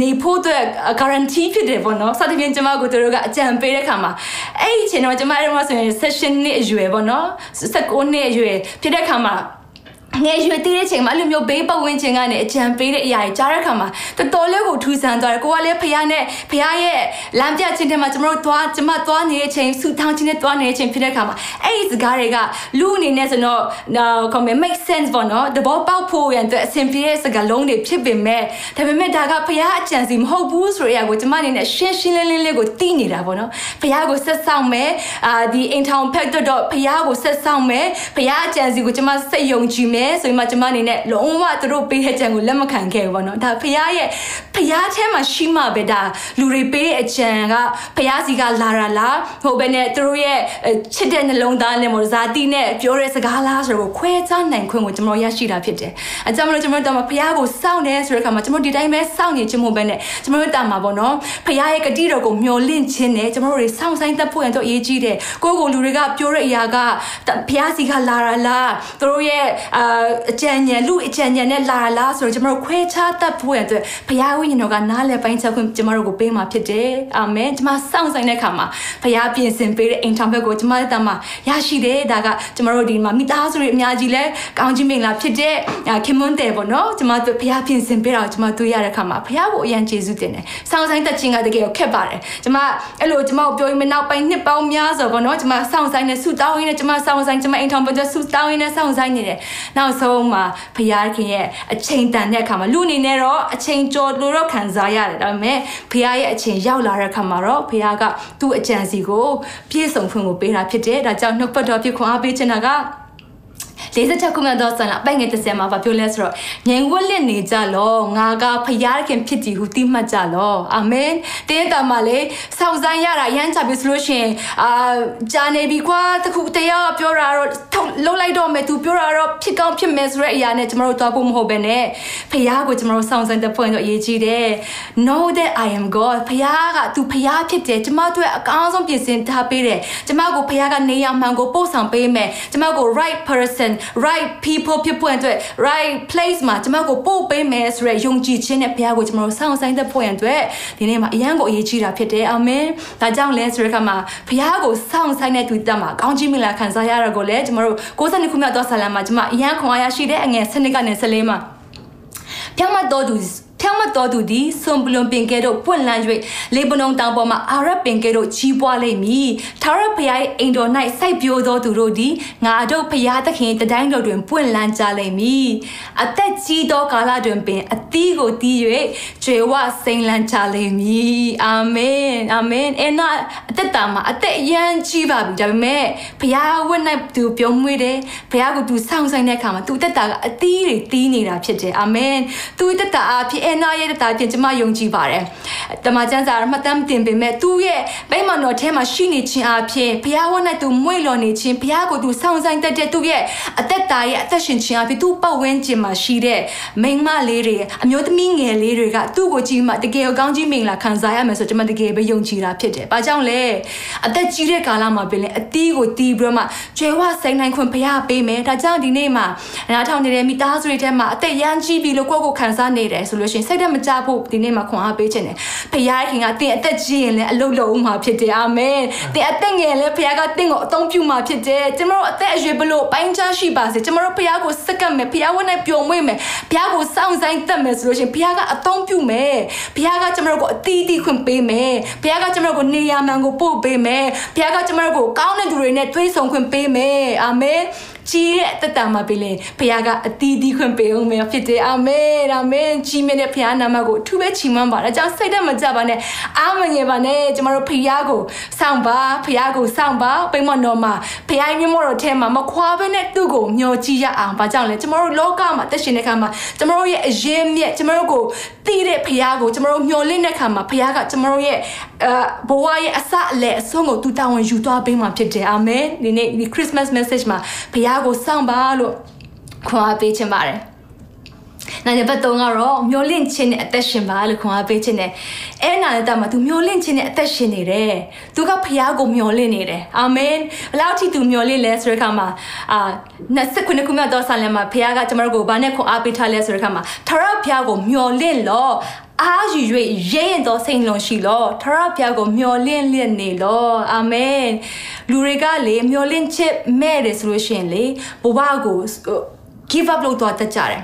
နေဖို့အတွက် guarantee ဖြစ်တယ်ပေါ့နော်စသဖြင့်ကျမကိုတို့ကအကြံပေးတဲ့ခါမှာအဲ့ဒီချိန်တော့ကျမအဲ့တော့ဆိုရင် session နှစ်အရွယ်ပေါ့နော်16နှစ်အရွယ်ဖြစ်တဲ့ခါမှာ ငယ်ရွယ်သေးတဲ့ချိန်မှာအဲ့လိုမျိုးဘေးပတ်ဝန်းကျင်ကနေအကြံပေးတဲ့အရာကြီးကြားတဲ့အခါမှာတော်တော်လေးကိုထူဆန်းသွားတယ်ကိုကလည်းဖះနဲ့ဖះရဲ့လမ်းပြခြင်းထဲမှာကျွန်တော်တို့သွားကျွန်မသွားနေတဲ့ချိန်ဆူထောင်းခြင်းနဲ့သွားနေတဲ့ချိန်ဖြစ်တဲ့အခါမှာအဲ့ဒီစကားတွေကလူအနေနဲ့ဆိုတော့ comment make sense ပေါ့နော်တဘောပေါက်ဖို့ရန်အတွက်အဆင်ပြေတဲ့စကားလုံးတွေဖြစ်ပေမဲ့ဒါပေမဲ့ဒါကဖះအကြံစီမဟုတ်ဘူးဆိုတဲ့အရာကိုကျွန်မအနေနဲ့ရှင်းရှင်းလင်းလင်းလေးကိုသိနေတာပေါ့နော်ဖះကိုဆက်ဆောင်မယ်အာဒီအိမ်ထောင်ဖက်တော့ဖះကိုဆက်ဆောင်မယ်ဖះအကြံစီကိုကျွန်မစိတ်ယုံကြည်မယ်ဆိုရင်မှကျမအနေနဲ့လုံးဝသူတို့ပေးတဲ့ကြံကိုလက်မခံခဲ့ဘူးပေါ့နော်ဒါဖះရဲ့ဖះထဲမှာရှိမှပဲဒါလူတွေပေးတဲ့အကြံကဖះစီကလာတာလားဟိုပဲနဲ့သူတို့ရဲ့ချစ်တဲ့နှလုံးသားနဲ့မို့ဇာတိနဲ့ပြောတဲ့စကားလားဆိုတော့ခွဲခြားနိုင်ခွင့်ကိုကျွန်တော်ရရှိတာဖြစ်တယ်အကြောင်းမလို့ကျွန်တော်တို့တော့ဖះကိုစောင့်နေဆိုတဲ့အခါမှာကျွန်တော်ဒီတိုင်းပဲစောင့်နေခြင်းမို့ပဲနဲ့ကျွန်တော်တို့တာမှာပေါ့နော်ဖះရဲ့ဂတိတော်ကိုမျှော်လင့်ခြင်းနဲ့ကျွန်တော်တို့တွေစောင့်ဆိုင်သက်ဖို့ရတော့အရေးကြီးတယ်ကိုယ့်ကိုလူတွေကပြောတဲ့အရာကဖះစီကလာတာလားသူတို့ရဲ့အာအကြံဉာဏ်လူအကြံဉာဏ်နဲ့လာလားဆိုတော့ကျွန်တော်တို့ခွဲခြားတတ်ဖို့ရတဲ့ဘုရားဝိညာဉ်တော်ကနားလည်ပိုင်းချက်ခွင့်ကျွန်တော်တို့ကိုပေးมาဖြစ်တယ်အာမင်ကျွန်မစောင့်ဆိုင်တဲ့ခါမှာဘုရားပြင်ဆင်ပေးတဲ့အိမ်ထောင်ဘက်ကိုကျွန်မတက်မှာရရှိတယ်ဒါကကျွန်တော်တို့ဒီမှာမိသားစုတွေအများကြီးလဲကောင်းချီးမင်္ဂလာဖြစ်တဲ့ခင်မွန်းတယ်ပေါ့နော်ကျွန်မတို့ဘုရားပြင်ဆင်ပေးတာကိုကျွန်မတွေ့ရတဲ့ခါမှာဘုရားကိုအရန်ကျေးဇူးတင်တယ်စောင့်ဆိုင်တက်ခြင်းကတကယ်ကိုခက်ပါတယ်ကျွန်မအဲ့လိုကျွန်မကိုပြောရင်မနောက်ပိုင်းနှစ်ပေါင်းများစွာပေါ့နော်ကျွန်မစောင့်ဆိုင်နဲ့ဆူတောင်းရင်းနဲ့ကျွန်မစောင့်ဆိုင်ကျွန်မအိမ်ထောင်ဘက်ဆူတောင်းရင်းနဲ့စောင့်ဆိုင်နေတယ်နောက်ဆုံးမှာဘုရားခင်ရဲ့အချိန်တန်တဲ့အခါမှာလူအနေနဲ့တော့အချိန်ကြော်လို့တော့ခံစားရတယ်ဒါပေမဲ့ဘုရားရဲ့အချိန်ရောက်လာတဲ့အခါမှာတော့ဘုရားကသူ့အကြံစီကိုပြည့်စုံဖွင့်ကိုပေးတာဖြစ်တယ်ဒါကြောင့်နှုတ်ပတ်တော်ဖြစ်ခွန်အားပေးချင်တာက 46ခုမြောက်သောဆန္ဒပိုင်ငယ်30မှာဗာပြောလဲဆိုတော့ငြိမ်ဝက်လက်နေကြလောငါကဖယားခင်ဖြစ်တည်ဟုတိမှတ်ကြလောအာမင်တင်းတာမှာလေစောင့်ဆိုင်ရတာရမ်းချပြီဆိုလို့ရှိရင်အာဂျာနေပြီကွာတခုတရားပြောတာတော့ထုတ်လုံးလိုက်တော့မယ်သူပြောတာတော့ဖြစ်ကောင်းဖြစ်မယ်ဆိုတဲ့အရာနဲ့ကျမတို့သွားဖို့မဟုတ်ပဲနဲ့ဖယားကိုကျမတို့စောင့်ဆိုင်တဲ့ဖွင့်တော့အရေးကြီးတယ် know that i am god ဖယားကသူဖယားဖြစ်တယ်ကျမတို့အကောင်းဆုံးပြင်ဆင်ထားပေးတယ်ကျမကိုဖယားကနေရာမှန်ကိုပို့ဆောင်ပေးမယ်ကျမကို right person right people ဖြစ်ပွင့်အတွက် right place မှာကျွန်မကိုပို့ပေးမယ်ဆိုရယ်ယုံကြည်ခြင်းနဲ့ဘုရားကိုကျွန်တော်တို့စောင့်ဆိုင်တဲ့ဖွင့်အတွက်ဒီနေ့မှာအရန်ကိုအရေးကြီးတာဖြစ်တယ်အာမင်ဒါကြောင့်လဲဆိုတဲ့အခါမှာဘုရားကိုစောင့်ဆိုင်တဲ့သူတက်မှာကောင်းချီးမင်္ဂလာခံစားရတော့ကိုလည်းကျွန်တော်တို့62ခုမြောက်သောဆာလံမှာကျွန်မအရန်ခွန်အားရရှိတဲ့အငယ်7ကနေ14မှာပြောင်းမတော်သူ ဖြောင်းမတော်သူသည်ဆွန်ပလွန်ပင်ကဲတို့ပွင့်လန်း၍လေပနုံတောင်ပေါ်မှာအာရပင်ကဲတို့ကြီးပွားလိမ့်မည်ထာဝရဘုရား၏အိမ်တော်၌စိုက်ပျိုးသောသူတို့သည်ငါတို့ဘုရားသခင်တတိုင်းတော်တွင်ပွင့်လန်းကြလိမ့်မည်အသက်ကြီးသောကာလတွင်ပင်အသီးကိုတီး၍ကျွေဝစိန်လန်းကြလိမ့်မည်အာမင်အာမင်အဲ့နာအသက်တာမှာအသက်အရန်ကြီးပါပြီဒါပေမဲ့ဘုရားဝတ်၌သူပြုံးမွေးတယ်ဘုရားကိုသူစောင့်ဆိုင်တဲ့အခါမှာသူအသက်တာကအသီးတွေတီးနေတာဖြစ်တယ်အာမင်သူအသက်တာအဖြစ်အနာရဲ့တာဖြင့်ကျမယုံကြည်ပါတယ်တမန်ကျမ်းစာမှတ်တမ်းတင်ပေမဲ့သူ့ရဲ့ဗိမာန်တော်ထဲမှာရှိနေခြင်းအဖြစ်ဘုရားဝတ်၌သူမွေ့လျော်နေခြင်းဘုရားကိုသူဆောင်ဆိုင်တတ်တဲ့သူ့ရဲ့အသက်တာရဲ့အသက်ရှင်ခြင်းအဖြစ်သူ့ပတ်ဝန်းကျင်မှာရှိတဲ့မိန်းမလေးတွေအမျိုးသမီးငယ်လေးတွေကသူ့ကိုကြည့်မှတကယ်ကောင်းကြီးမင်္ဂလာခံစားရမယ်ဆိုကျမတကယ်ပဲယုံကြည်တာဖြစ်တယ်။ဘာကြောင့်လဲအသက်ကြီးတဲ့ကာလမှာပြင်လေအတီးကိုတီးပြီးတော့မှကျွဲဝဆိုင်နိုင်ခွင့်ဘုရားပေးမယ်။ဒါကြောင့်ဒီနေ့မှာနားထောင်နေတဲ့မိသားစုတွေထဲမှာအသက်ရမ်းကြီးပြီးလို့ကိုယ့်ကိုခံစားနေတယ်ဆိုလို့ရှိရင်စိတ်ဓာတ်မကြဖို့ဒီနေ့မှာခွန်အားပေးခြင်းတယ်ဖခင်ခင်ကတင်အသက်ကြီးရင်လည်းအလုပ်လုပ်မှာဖြစ်တယ်အာမင်တင်အသက်ငယ်လည်းဖခင်ကတင်ကိုအသုံးပြုမှာဖြစ်တယ်ကျွန်တော်တို့အသက်အရွယ်ဘလို့ပိုင်းခြားရှိပါစေကျွန်တော်တို့ဖခင်ကိုစက္ကပ်မယ်ဖခင်ဝတ်နဲ့ပျော်မွေ့မယ်ဖခင်ကိုစောင့်ဆိုင်တတ်မယ်ဆိုလို့ရှိရင်ဖခင်ကအသုံးပြုမယ်ဖခင်ကကျွန်တော်တို့ကိုအတီးတီးခွင့်ပေးမယ်ဖခင်ကကျွန်တော်တို့ကိုနေရာမှန်ကိုပို့ပေးမယ်ဖခင်ကကျွန်တော်တို့ကိုကောင်းတဲ့သူတွေနဲ့တွေးဆုံခွင့်ပေးမယ်အာမင်ကြီးတဲ့အသက်တာမှာပြီလေဖခင်ကအတီးတီးခွင့်ပေးအောင်မယ်ဖြစ်တယ်အာမင်အာမင်ကြီးမြတ်တဲ့ဖခင်နာမကိုအထူးပဲချီးမွမ်းပါဒါကြောင့်စိတ်သက်မကြပါနဲ့အာမငယ်ပါနဲ့ကျမတို့ဖခင်ကိုစောင့်ပါဖခင်ကိုစောင့်ပါပိမတော်မှာဖခင်မြတ်မောတော်ထဲမှာမခွာဘဲနဲ့သူ့ကိုမျှော်ကြည့်ရအောင်ဘာကြောင့်လဲကျမတို့လောကမှာတက်ရှင်တဲ့ခါမှာကျမတို့ရဲ့အရင်မြက်ကျမတို့ကိုသိတဲ့ဖခင်ကိုကျမတို့မျှော်လင့်တဲ့ခါမှာဖခင်ကကျမတို့ရဲ့အဲဘဝရဲ့အစအလယ်အဆုံးကိုသူတာဝန်ယူသွားပေးမှာဖြစ်တယ်အာမင်ဒီနေ့ဒီ Christmas message မှာဖခင်ကိုစောင့်ပါလို့ခွန်အားပေးချင်ပါတယ်နာနံပါတ်3ကတော့မျောလင့်ခြင်းနဲ့အသက်ရှင်ပါလို့ခွန်အားပေးခြင်းနဲ့အဲ့နာတဲ့မှာ तू မျောလင့်ခြင်းနဲ့အသက်ရှင်နေတယ်။ तू ကဖခင်ကိုမျောလင့်နေတယ်။အာမင်။ဘယ်လောက်ထိ तू မျောလင့်လဲဆိုတဲ့အခါမှာအာ29ခုမြောက်သောဆာလံမှာဖခင်ကကျွန်တော်တို့ကိုဘာနဲ့ခွန်အားပေးထားလဲဆိုတဲ့အခါမှာထရဖခင်ကိုမျောလင့်လို့ အားယူ၍ရဲရင်သောစိတ်လုံးရှိလောထရဖျားကိုမျောလင့်လျက်နေလောအာမင်လူတွေကလေမျောလင့်ချက်မဲ့တယ်ဆိုလို့ရှိရင်လေဘဝကို give up လုပ်တော့တတ်ကြတယ်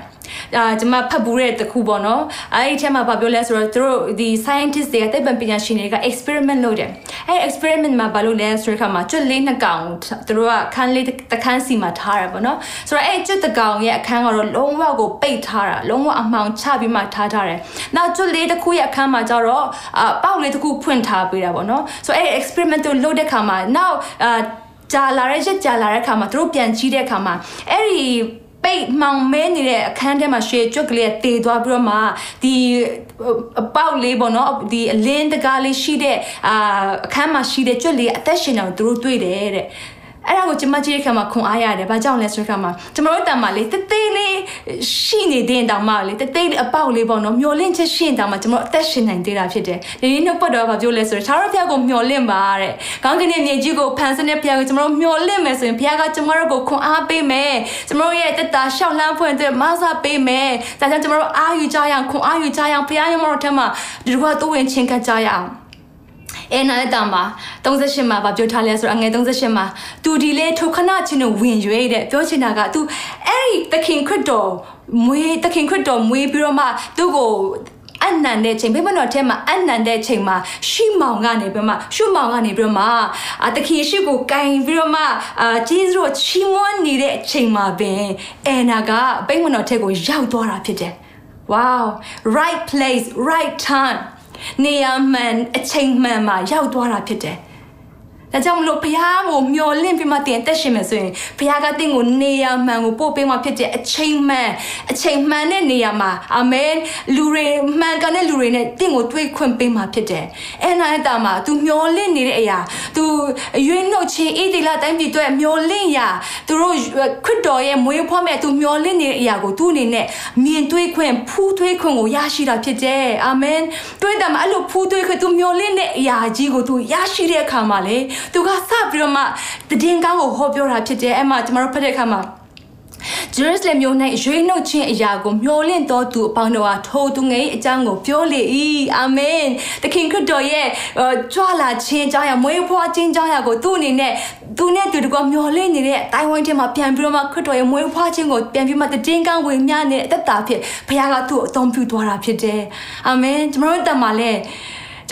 အာကျွန်မဖတ်ဘူးတဲ့တခုပေါ့နော်အဲ့ဒီထဲမှာဘာပြောလဲဆိုတော့သူတို့ဒီ scientist တွေကသိပ္ပံပညာရှင်တွေက experiment လုပ်တယ်အဲ့ experiment မှာဘာလုပ်လဲဆိုတဲ့အခါမှာကျွတ်လေးနှစ်ကောင်သူတို့ကခန်းလေးတခန်းစီမှာထားရပါတော့ဆိုတော့အဲ့ကျွတ်တကောင်ရဲ့အခန်းကတော့လုံးဝကိုပိတ်ထားတာလုံးဝအမှောင်ချပြီးမှထားထားတယ်နောက်ကျွတ်လေးတစ်ခုရဲ့အခန်းမှာကျတော့အပေါက်လေးတစ်ခုဖွင့်ထားပေးတာပေါ့နော်ဆိုတော့အဲ့ experiment ကိုလုပ်တဲ့အခါမှာနောက်အာကြာလာတဲ့ရက်ကြာလာတဲ့အခါမှာသူတို့ပြန်ကြည့်တဲ့အခါမှာအဲ့ဒီ ပိတ်မှောင်မဲနေတဲ့အခန်းထဲမှာရှေ့ကျွတ်ကလေးတေသွားပြီးတော့မှဒီအပေါက်လေးပေါ့နော်ဒီအလင်းတကားလေးရှိတဲ့အာအခန်းမှာရှိတဲ့ကျွတ်လေးအသက်ရှင်အောင်သူတို့တွေ့တယ်တဲ့ အဲ့ဒါကိုကျမကြည့်တဲ့ခါမှာခွန်အားရတယ်။ဘာကြောင့်လဲဆိုတဲ့ခါမှာကျမတို့တန်မာလေးတသေးလေးရှိနေတဲ့တောင်မှလေတသေးလေးအပေါက်လေးပေါ့နော်မျောလင့်ချက်ရှိရင်တောင်မှကျမတို့အသက်ရှင်နိုင်သေးတာဖြစ်တယ်။ဒီနေ့နှုတ်ပတ်တော်ကပြောလဲဆိုတော့ခြားတော့ဖျားကိုမျောလင့်ပါတဲ့။ကောင်းကင်ရဲ့မြေကြီးကိုဖန်ဆင်းတဲ့ဖျားကိုကျမတို့မျောလင့်မယ်ဆိုရင်ဖျားကကျမတို့ကိုခွန်အားပေးမယ်။ကျမတို့ရဲ့တက်တာရှောက်လန်းဖွင့်တဲ့မဆာပေးမယ်။ဒါကြောင့်ကျမတို့အားယူကြရအောင်ခွန်အားယူကြရအောင်ဖျားရဲ့မတော်ထဲမှာဒီကွာတိုးဝင်ချင်းကကြရအောင်။ အဲနာတဲ့တာမှာ38မှာဗာပြောထားလဲဆိုတော့အငယ်38မှာသူဒီလေထိုခဏချင်းကိုဝင်ရွေးတဲ့ပြောချင်တာက तू အဲ့ဒီသခင်ခရစ်တော်မွေးသခင်ခရစ်တော်မွေးပြီးတော့မှသူ့ကိုအနန္တဲ့ချိန်ဘိမတော်ထဲမှာအနန္တဲ့ချိန်မှာရှုမောင်ကနေပြီးမှရှုမောင်ကနေပြီးမှအတခင်ရှိကိုကင်ပြီးတော့မှအာဂျေဇုချီးမွမ်းနေတဲ့အချိန်မှာပင်အဲနာကဘိမတော်ထဲကိုရောက်သွားတာဖြစ်တယ် wow right place right time နေရာမှန်အချိန်မှန်မှာရောက်သွားတာဖြစ်တယ် ဒါကြောင့်မလို့ဘုရားကိုမျော်လင့်ပြီးမှတင်တက်ရှင်မယ်ဆိုရင်ဘုရားကတင့်ကိုနေရာမှန်ကိုပို့ပေးမှဖြစ်တဲ့အချိန်မှန်အချိန်မှန်တဲ့နေရာမှာအာမင်လူတွေမှန်ကန်တဲ့လူတွေနဲ့တင့်ကိုတွေ့ခွင့်ပေးမှဖြစ်တယ်အဲနိုင်တာမှာ तू မျော်လင့်နေတဲ့အရာ तू ရွေးနှုတ်ခြင်းဣတိလတိုင်းပြည်အတွက်မျော်လင့်ရာသူတို့ခရစ်တော်ရဲ့မွေးဖွားမဲ့ तू မျော်လင့်နေတဲ့အရာကို तू အနေနဲ့မြင်တွေ့ခွင့်ဖူးထွေးခွင့်ကိုရရှိတာဖြစ်တယ်အာမင်တွေ့တယ်မှာအဲ့လိုဖူးထွေးခွင့် तू မျော်လင့်တဲ့အရာကြီးကို तू ရရှိတဲ့အခါမှာလေ သူကစပြီးတော့မှတည်င်းကောင်းကိုဟောပြောတာဖြစ်တယ်အဲ့မှာကျမတို့ဖတ်တဲ့အခါမှာဂျေရုဆလင်မြို့၌ရွေးနှုတ်ခြင်းအရာကိုမျှော်လင့်တော်သူအပေါင်းတို့ဟာထိုသူငယ်အကြောင်းကိုပြောလေ၏အာမင်သခင်ခရစ်တော်ရဲ့ကြွလာခြင်းအကြောင်းအရာမွေးဖွားခြင်းအကြောင်းအရာကိုသူ့အနေနဲ့သူနဲ့သူတကွမျှော်လင့်နေတဲ့အတိုင်းဝိုင်းထဲမှာပြန်ပြီးတော့မှခရစ်တော်ရဲ့မွေးဖွားခြင်းကိုပြန်ပြီးမှတည်င်းကောင်းဝင်မြနေတဲ့အသက်တာဖြစ်ဘုရားကသူ့ကိုအသုံးပြုသွားတာဖြစ်တယ်အာမင်ကျွန်တော်တို့တတ်မှာလဲ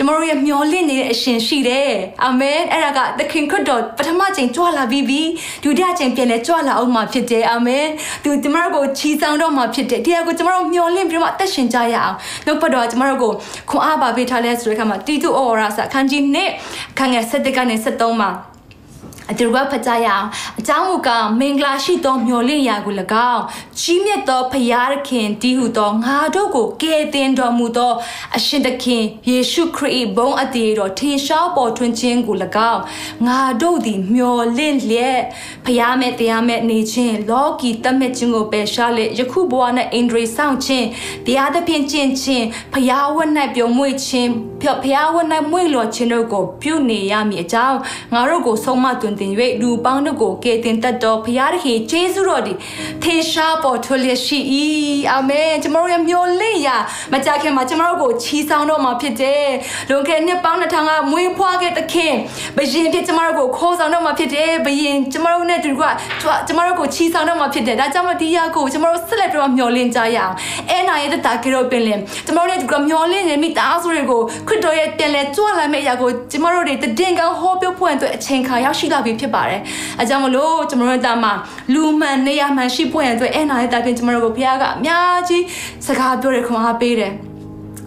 ကျမတို့ရဲ့မျောလင့်နေတဲ့အရှင်ရှိတယ်အာမင်အဲ့ဒါကသခင်ခရစ်တော်ပထမချိန်ကြွလာပြီးပြီဒုတိယချိန်ပြန်လဲကြွလာအောင်မှာဖြစ်တယ်အာမင်သူကျမတို့ကိုချီဆောင်တော့မှာဖြစ်တယ်တရားကိုကျမတို့မျောလင့်ပြီးတော့အသက်ရှင်ကြရအောင်နှုတ်ပတ်တော်ကျမတို့ကိုခွန်အားပါပေးထားလဲဆိုတဲ့အခါမှာတီတုဩဝါဒစာအခန်းကြီး1ခန်းငယ်7ကနေ73မှာ အတူကဖတ်ကြရအောင်အကြောင်းမူကားမင်္ဂလာရှိသောမျော်လင့်ရာကို၎င်းကြီးမြတ်သောဖရာသခင်တည်ဟုသောငါတို့ကိုကယ်တင်တော်မူသော အရှင်သခင်ယေရှုခရစ်ဘုန်းအတည်တော်ထင်ရှားပေါ်ထွန်းခြင်းကို၎င်းငါတို့သည်မျော်လင့်လျက်ဖရာမဲ့တရားမဲ့နေခြင်းလောကီတတ်မဲ့ခြင်းကိုပယ်ရှားလေယခုဘဝ၌အင်ဒရီဆောင်ခြင်းတရားသဖြင့်ကျင့်ခြင်းဖရာဝတ်၌ပြုံးမွေ့ခြင်းဖရာဝတ်၌မွေ့လော်ခြင်းတို့ကိုပြုနေရမည်အကြောင်းငါတို့ကိုဆုံးမတွင်တင်၍လူပေါင်းတို့ကိုကယ်တင်တတ်တော်ဖရာသခင်ယေရှုတော်ဒီထေရှားပေါ်ထွလျက်ရှိ၏အာမင်ကျွန်တော်တို့ရဲ့မျှော်လင့်ရာမကြခင်မှာကျွန်တော်တို့ကိုချီးဆောင်တော်မှာဖြစ်တယ်လွန်ခဲ့နှစ်ပေါင်း2000ကမွေးဖွားခဲ့တဲ့ခင်ဘယင်ဖြစ်ကျွန်တော်တို့ကိုခေါ်ဆောင်တော်မှာဖြစ်တယ်ဘယင်ကျွန်တော်တို့နဲ့တူကကျွန်တော်တို့ကိုချီးဆောင်တော်မှာဖြစ်တယ်ဒါကြောင့်မဒီရကိုကျွန်တော်တို့ဆက်လက်ပြီးတော့မျှော်လင့်ကြရအောင်အဲနာရဲ့တာကေတော့ပင်လင်ကျွန်တော်တို့နဲ့တူကမျှော်လင့်နေမိသားစုတွေကိုခခရစ်တော်ရဲ့ပြန်လဲကြွလာမယ့်အရာကိုကျမတို့တွေတည်ငောင်းဟောပြောဖွင့်အတွက်အချိန်ခါရောက်ရှိလာပြီဖြစ်ပါတယ်။အဲကြောင့်မလို့ကျမတို့တာမှာလူမှန်နေရာမှန်ရှိဖွင့်အတွက်အဲ့နာရဲ့တာပြင်ကျမတို့ကိုဘုရားကအများကြီးစကားပြောရခွန်အားပေးတယ်။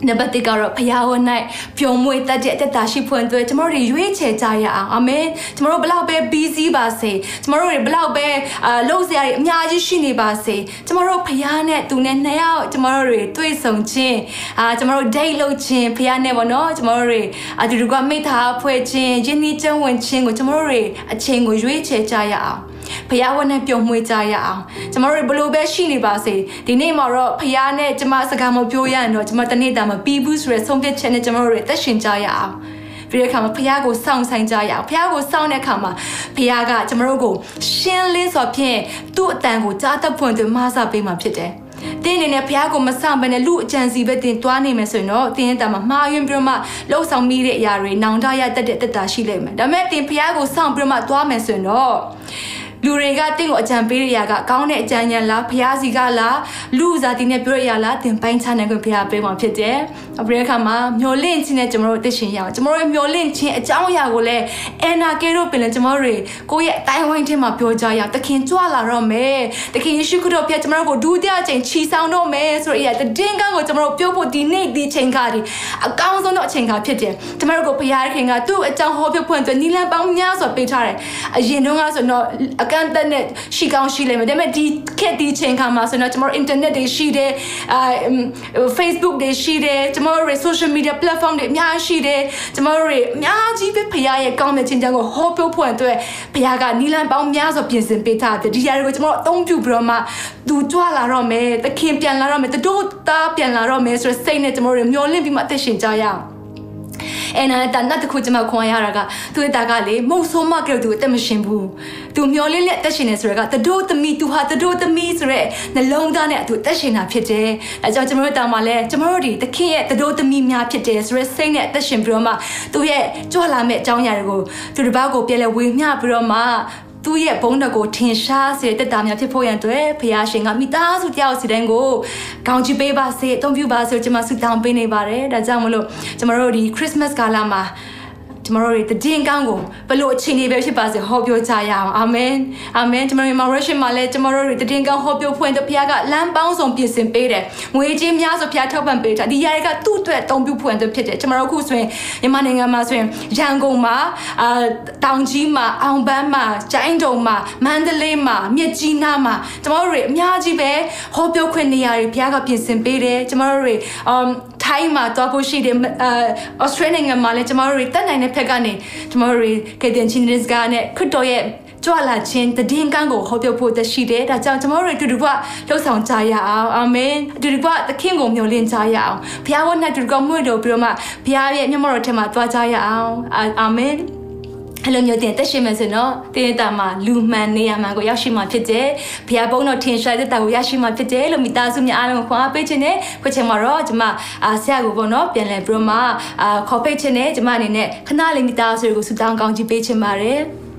နံပါတ်1ကတော့ဖျားဝ၌ပျော်မွေတတ်တဲ့အသက်တာရှိဖွင့်အတွက်ကျမတို့တွေရွေးချယ်ကြရအောင်အာမင်ကျမတို့ဘလောက်ပဲ busy ပါစေကျမတို့တွေဘလောက်ပဲအာလှုပ်ရှားတွေအများကြီးရှိနေပါစေကျမတို့ဖျားနဲ့သူနဲ့နှစ်ယောက်ကျမတို့တွေတွေ့ဆုံခြင်းအာကျမတို့ date လုပ်ခြင်းဖျားနဲ့ပေါ့နော်ကျမတို့တွေအတူတူကမိသားဖွဲ့ခြင်းယဉ်နီးကျန်းဝင်ခြင်းကိုကျမတို့တွေအချိန်ကိုရွေးချယ်ကြရအောင် ဖះဝတ်နဲ့ပြုံမွေးကြရအောင်ကျမတို့ဘလို့ပဲရှိနေပါစေဒီနေ့မှာတော့ဖះနဲ့ကျမစကားမပြောရရင်တော့ကျမတနေ့တာမပြီးဘူးဆိုရယ်ဆုံးဖြတ်ချက်နဲ့ကျမတို့တွေသက်ရှင်ကြရအောင်ပြီးတဲ့အခါမှာဖះကိုစောင့်ဆိုင်ကြရအောင်ဖះကိုစောင့်တဲ့အခါမှာဖះကကျမတို့ကိုရှင်းလင်းစွာဖြင့်သူ့အတန်ကိုကြားတတ်ဖွင့်သူမဆပေးမှာဖြစ်တယ်တင်းနေနဲ့ဘုရားကိုမဆောင်ဘဲနဲ့လူအကြံစီပဲတင်သွားနိုင်မယ်ဆိုရင်တော့တင်းရဲ့တာမှာမှားယွင်းပြီးတော့မှလှုပ်ဆောင်မိတဲ့အရာတွေနောင်တရတတ်တဲ့တက်တာရှိလိမ့်မယ်ဒါပေမဲ့တင်ဘုရားကိုစောင့်ပြီးတော့မှသွားမယ်ဆိုရင်တော့ လူတွေကတင့်ကိုအကြံပေးရကကောင်းတဲ့အကြံဉာဏ်လားဖျားစီကလားလူဇာတိနဲ့ပြောရလားတင်ပိုင်းချနိုင်ခွင့်ဖျားပေးမှာဖြစ်တယ်။အပရိခါမှာမျောလင့်ခြင်းနဲ့ကျွန်တော်တို့သိရှင်ရအောင်ကျွန်တော်တို့မျောလင့်ခြင်းအကြောင်းအရာကိုလည်းအန်နာကဲတို့ပင်လည်းကျွန်တော်တို့ကိုယ့်ရဲ့အတိုင်းဝိုင်းထဲမှာပြောကြရအောင်တခင်ကြွလာတော့မယ်။တခင်ယေရှုခရစ်တော်ဖျားကျွန်တော်တို့ကိုဒုတိယအချိန်ချီဆောင်တော့မယ်ဆိုရတဲ့တင်းကန်းကိုကျွန်တော်တို့ပြောဖို့ဒီနေ့ဒီချိန်ခါဒီအကောင်းဆုံးတော့အချိန်ခါဖြစ်တယ်။ကျွန်တော်တို့ကိုဖျားခင်ကသူ့အကြောင်းဟောပြဖွင့်အတွက်နီလန်ပေါင်းများစွာပေးထားတယ်။အရင်တုန်းကဆိုတော့အကန့်အသတ်နဲ့ရှိကောင်းရှိလိမ့်မယ်ဒါပေမဲ့ဒီခက်ဒီချိန်ခါမှာဆိုတော့ကျွန်တော် internet တွေရှိတယ်အာ Facebook တွေရှိတယ်ကျွန်တော်တို့ social media platform တွေအများကြီးရှိတယ်ကျွန်တော်တို့အများကြီးပဲဖခင်ရဲ့ကောင်းတဲ့ချင်းချမ်းကိုဟောပြောဖွင့်အတွက်ဖခင်ကနီလန်ပေါင်းများစွာပြင်ဆင်ပေးထားတယ်ဒီຢာတွေကိုကျွန်တော်အသုံးပြုပြီးတော့မှသူကြွလာတော့မယ်သခင်ပြန်လာတော့မယ်တို့သားပြန်လာတော့မယ်ဆိုတဲ့စိတ်နဲ့ကျွန်တော်တို့မျောလင့်ပြီးမှအသက်ရှင်ကြရအောင် အဲနာတနတ်တခုကျမခွန်ရတာကသူ့တာကလေမုတ်ဆိုးမကလို့သူအသက်မရှင်ဘူးသူမျောလင်းလက်အသက်ရှင်နေဆိုရကတတို့သမီးသူဟာတတို့သမီးဆိုရဲနှလုံးသားနဲ့သူအသက်ရှင်တာဖြစ်တယ်အဲကြောင့်ကျမတို့တောင်မှလဲကျမတို့ဒီသခင်ရဲ့တတို့သမီးများဖြစ်တယ်ဆိုရဲစိတ်နဲ့အသက်ရှင်ပြီးတော့မှသူ့ရဲ့ကြွလာမဲ့အကြောင်းအရာတွေကိုသူတစ်ပါးကိုပြန်လဲဝေမျှပြီးတော့မှ သူ့ရဲ့ဘုန်းတော်ကိုထင်ရှားစေတဲ့တက်တာများဖြစ်ဖို့ရန်အတွက်ဖခင်ရှင်ကမိသားစုတယောက်စီတိုင်းကိုကောင်းချီးပေးပါစေအသုံးပြုပါစေကျွန်မဆုတောင်းပေးနေပါတယ်ဒါကြောင့်မလို့ကျွန်တော်တို့ဒီ Christmas ကာလမှာ ကျမတို့တွေတည်င်းကောင်းကိုဘလို့အခြေအနေပဲဖြစ်ပါစေဟောပြောကြရအောင်အာမင်အာမင်ကျမတို့မှာ rush မှာလည်းကျမတို့တွေတည်င်းကောင်းဟောပြောဖွင့်တဲ့ဘုရားကလမ်းပေါင်းစုံပြင်ဆင်ပေးတယ်ငွေကြေးများဆိုဘုရားထောက်ပံ့ပေးတာဒီຢာတွေကသူ့အတွက်တုံ့ပြုဖွင့်တဲ့ဖြစ်တယ်ကျမတို့ခုဆိုရင်မြန်မာနိုင်ငံမှာဆိုရင်ရန်ကုန်မှာအာတောင်ကြီးမှာအောင်ပန်းမှာကျိုင်းတုံမှာမန္တလေးမှာမြစ်ကြီးနားမှာကျမတို့တွေအများကြီးပဲဟောပြောခွင့်နေရာတွေဘုရားကပြင်ဆင်ပေးတယ်ကျမတို့တွေ um ထိုင်းမှာတော့ဖို့ရှိတယ်အာဩစတြေးလျမှာလည်းကျမတို့တွေတက်နိုင်တဲ့ဖက်ကနေကျမတို့တွေကတဲ့ချင်းရစ်ကနဲ့ခရစ်တော်ရဲ့ကြွလာခြင်းတည်င်းကန်းကိုဟောပြောဖို့တရှိတယ်ဒါကြောင့်ကျွန်တော်တို့အတူတူကလှုပ်ဆောင်ကြရအောင်အာမင်အတူတူကသခင်ကိုမျှော်လင့်ကြရအောင်ဘုရားဝတ်နဲ့တူတူကမှုတော်ပြီးတော့မှဘုရားရဲ့မျက်မှောက်တော်ထဲမှာသွားကြရအောင်အာမင် အဲ့လိုမျိုးတင်တက်ရှိမယ်ဆိုတော့တင်းတာမှာလူမှန်နေရမှန်ကိုရောက်ရှိမှဖြစ်တယ်။ဘုရားဘုန်းတော်ထင်ရှားတဲ့တာကိုရရှိမှဖြစ်တယ်လို့မိသားစုများအားလုံးကိုခွန်အားပေးခြင်းနဲ့ခွချင်မှာတော့ကျွန်မအာဆရာကိုပေါ့နော်ပြန်လဲပြီးတော့မှအာခေါ်ပိတ်ခြင်းနဲ့ကျွန်မအနေနဲ့ခဏလေးမိသားစုတွေကိုဆုတောင်းကောင်းချီးပေးခြင်းပါတယ်။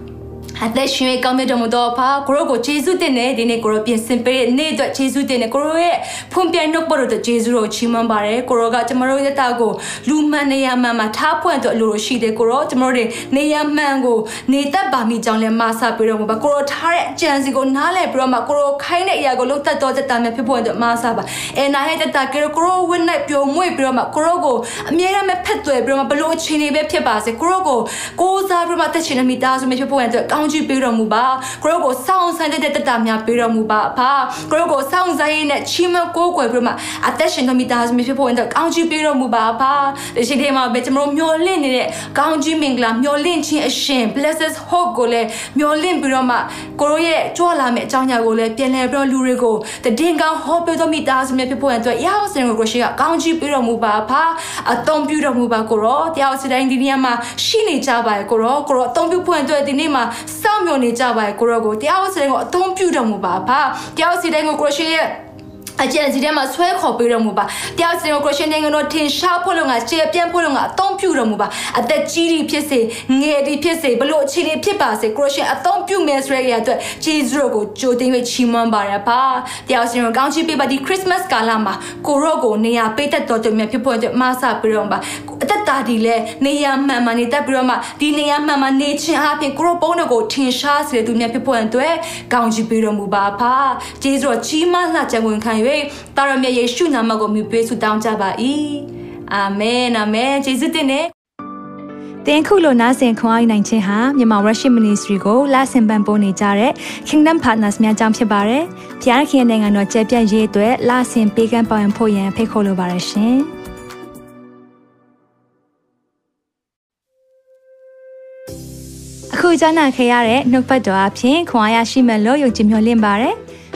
အသက်ရှင်ကောင်းမြတ်တော်မူသောဖာကိုရောကိုယေရှုတင်တဲ့ဒီနေ့ကိုရောပြင်ဆင်ပေးတဲ့နေ့အတွက်ယေရှုတင်တဲ့ကိုရောရဲ့ဖွင့်ပြနှုတ်ပေါ်တော်ယေရှုတော်ချီးမွမ်းပါတယ်ကိုရောကကျမတို့ရဲ့တာကိုလူမှန်နေရမှန်မှာထားဖွင့်တော့အလိုလိုရှိတယ်ကိုရောကျမတို့တွေနေရမှန်ကိုနေတတ်ပါမိကြောင်းလဲမဆပေးတော်မူပါကိုရောထားတဲ့အကြံစီကိုနားလည်ပြီးတော့မှကိုရောခိုင်းတဲ့အရာကိုလုံးသက်တော်သက်တာများဖြစ်ဖို့အတွက်မဆပါအဲနာရဲ့တက်တာကိုရောကိုရောဝင်းနဲ့ပြုံမွေ့ပြီးတော့မှကိုရောကိုအမြဲတမ်းဖက်သွယ်ပြီးတော့မှဘလို့အချိန်တွေပဲဖြစ်ပါစေကိုရောကိုကိုးစားပြီးတော့မှတက်ချင်တဲ့မိသားစုမျိုးဖြစ်ဖို့အတွက်ကောင်းချီးပေးတော်မူပါကိုရောကိုစောင့်ဆိုင်တဲ့တက်တာများပေးတော်မူပါအဖကိုရောကိုစောင့်ဆိုင်ရတဲ့ချီးမွမ်းကိုးကွယ်ပြီးမှအသက်ရှင်တော်မိသားစုမျိုးဖြစ်ဖို့အတွက်ကောင်းချီးပေးတော်မူပါအဖဒီချိန်ထဲမှာပဲကျွန်တော်မျောလင့်နေတဲ့ကောင်းချီးမင်္ဂလာမျောလင့်ခြင်းအရှင် blessed hope ကိုလည်းမျောလင့်ပြီးတော့မှကိုရောရဲ့ကြွလာမယ့်အကြောင်းအရာကိုလည်းပြန်လည်ပြီးတော့လူတွေကိုတည်င်းကောင်းဟောပြောတော်မိသားစုမျိုးဖြစ်ဖို့အတွက်ရောက်စင်ကိုကိုရှိကကောင်းချီးပေးတော်မူပါအဖအသုံးပြုတော်မူပါကိုရောတရားစတိုင်းဒီနေ့မှာရှိနေကြပါရဲ့ကိုရောကိုရောအသုံးပြုဖို့အတွက်ဒီနေ့မှာစောင့်မျှော်နေကြပါရဲ့ကိုရောကိုတရားဝတ်စတဲ့ကိုအသုံးပြုတော်မူပါပါတရားဝတ်စတဲ့ကိုကိုရှိရဲ့ အကျဉ်းစီထဲမှာဆွဲခေါ်ပေးတော်မူပါတရားစင်ကိုခရစ်ယာန်နိုင်ငံတော်ထင်ရှားဖို့လုံကကျေပြန့်ဖို့လုံကအသုံးပြုတော်မူပါအသက်ကြီးသည်ဖြစ်စေငယ်သည်ဖြစ်စေဘလို့အခြေအနေဖြစ်ပါစေခရစ်ယာန်အသုံးပြုမယ်ဆိုတဲ့ရအတွက်ဂျေဇုတော်ကိုကြိုတင်၍ချီးမွမ်းပါရပါတရားစင်ကိုကောင်းချီးပေးပါဒီခရစ်မတ်ကာလမှာကိုရော့ကိုနေရာပေးတတ်တော်သူများဖြစ်ဖို့အတွက်မဆပေးတော်ပါအသက်တာတာဒီလဲနေရာမှန်မှန်နေတက်ပြီးတော့မှဒီနေရာမှန်မှန်နေခြင်းအပြင်ကိုရောပုံးတော်ကိုထင်ရှားစေတဲ့သူများဖြစ်ဖို့အတွက်ကောင်းချီးပေးတော်မူပါဖာကျေးဇူးတော်ကြီးမားလှကြံဝင်ခံ၍တာရမြတ်ယေရှုနာမကိုမြှပေးဆုတောင်းကြပါ၏အာမင်အာမင်ကျေးဇူးတင်နေတင်ခုလိုနာဆင်ခွန်အားနိုင်ခြင်းဟာမြန်မာ Worship Ministry ကိုလာဆင်ပန်ပိုးနေကြတဲ့ Kingdom Partners များအကြောင်းဖြစ်ပါတယ်။ဖျားခင်နိုင်ငံတော်ကျယ်ပြန့်ရေးအတွက်လာဆင်ပေးကမ်းပောင်းဖို့ရန်ဖိတ်ခေါ်လိုပါတယ်ရှင်။အခုကြားနာခဲ့ရတဲ့နှုတ်ပတ်တော်အဖြစ်ခွန်အားရရှိမဲ့လို့ယုံကြည်မျှော်လင့်ပါတယ်။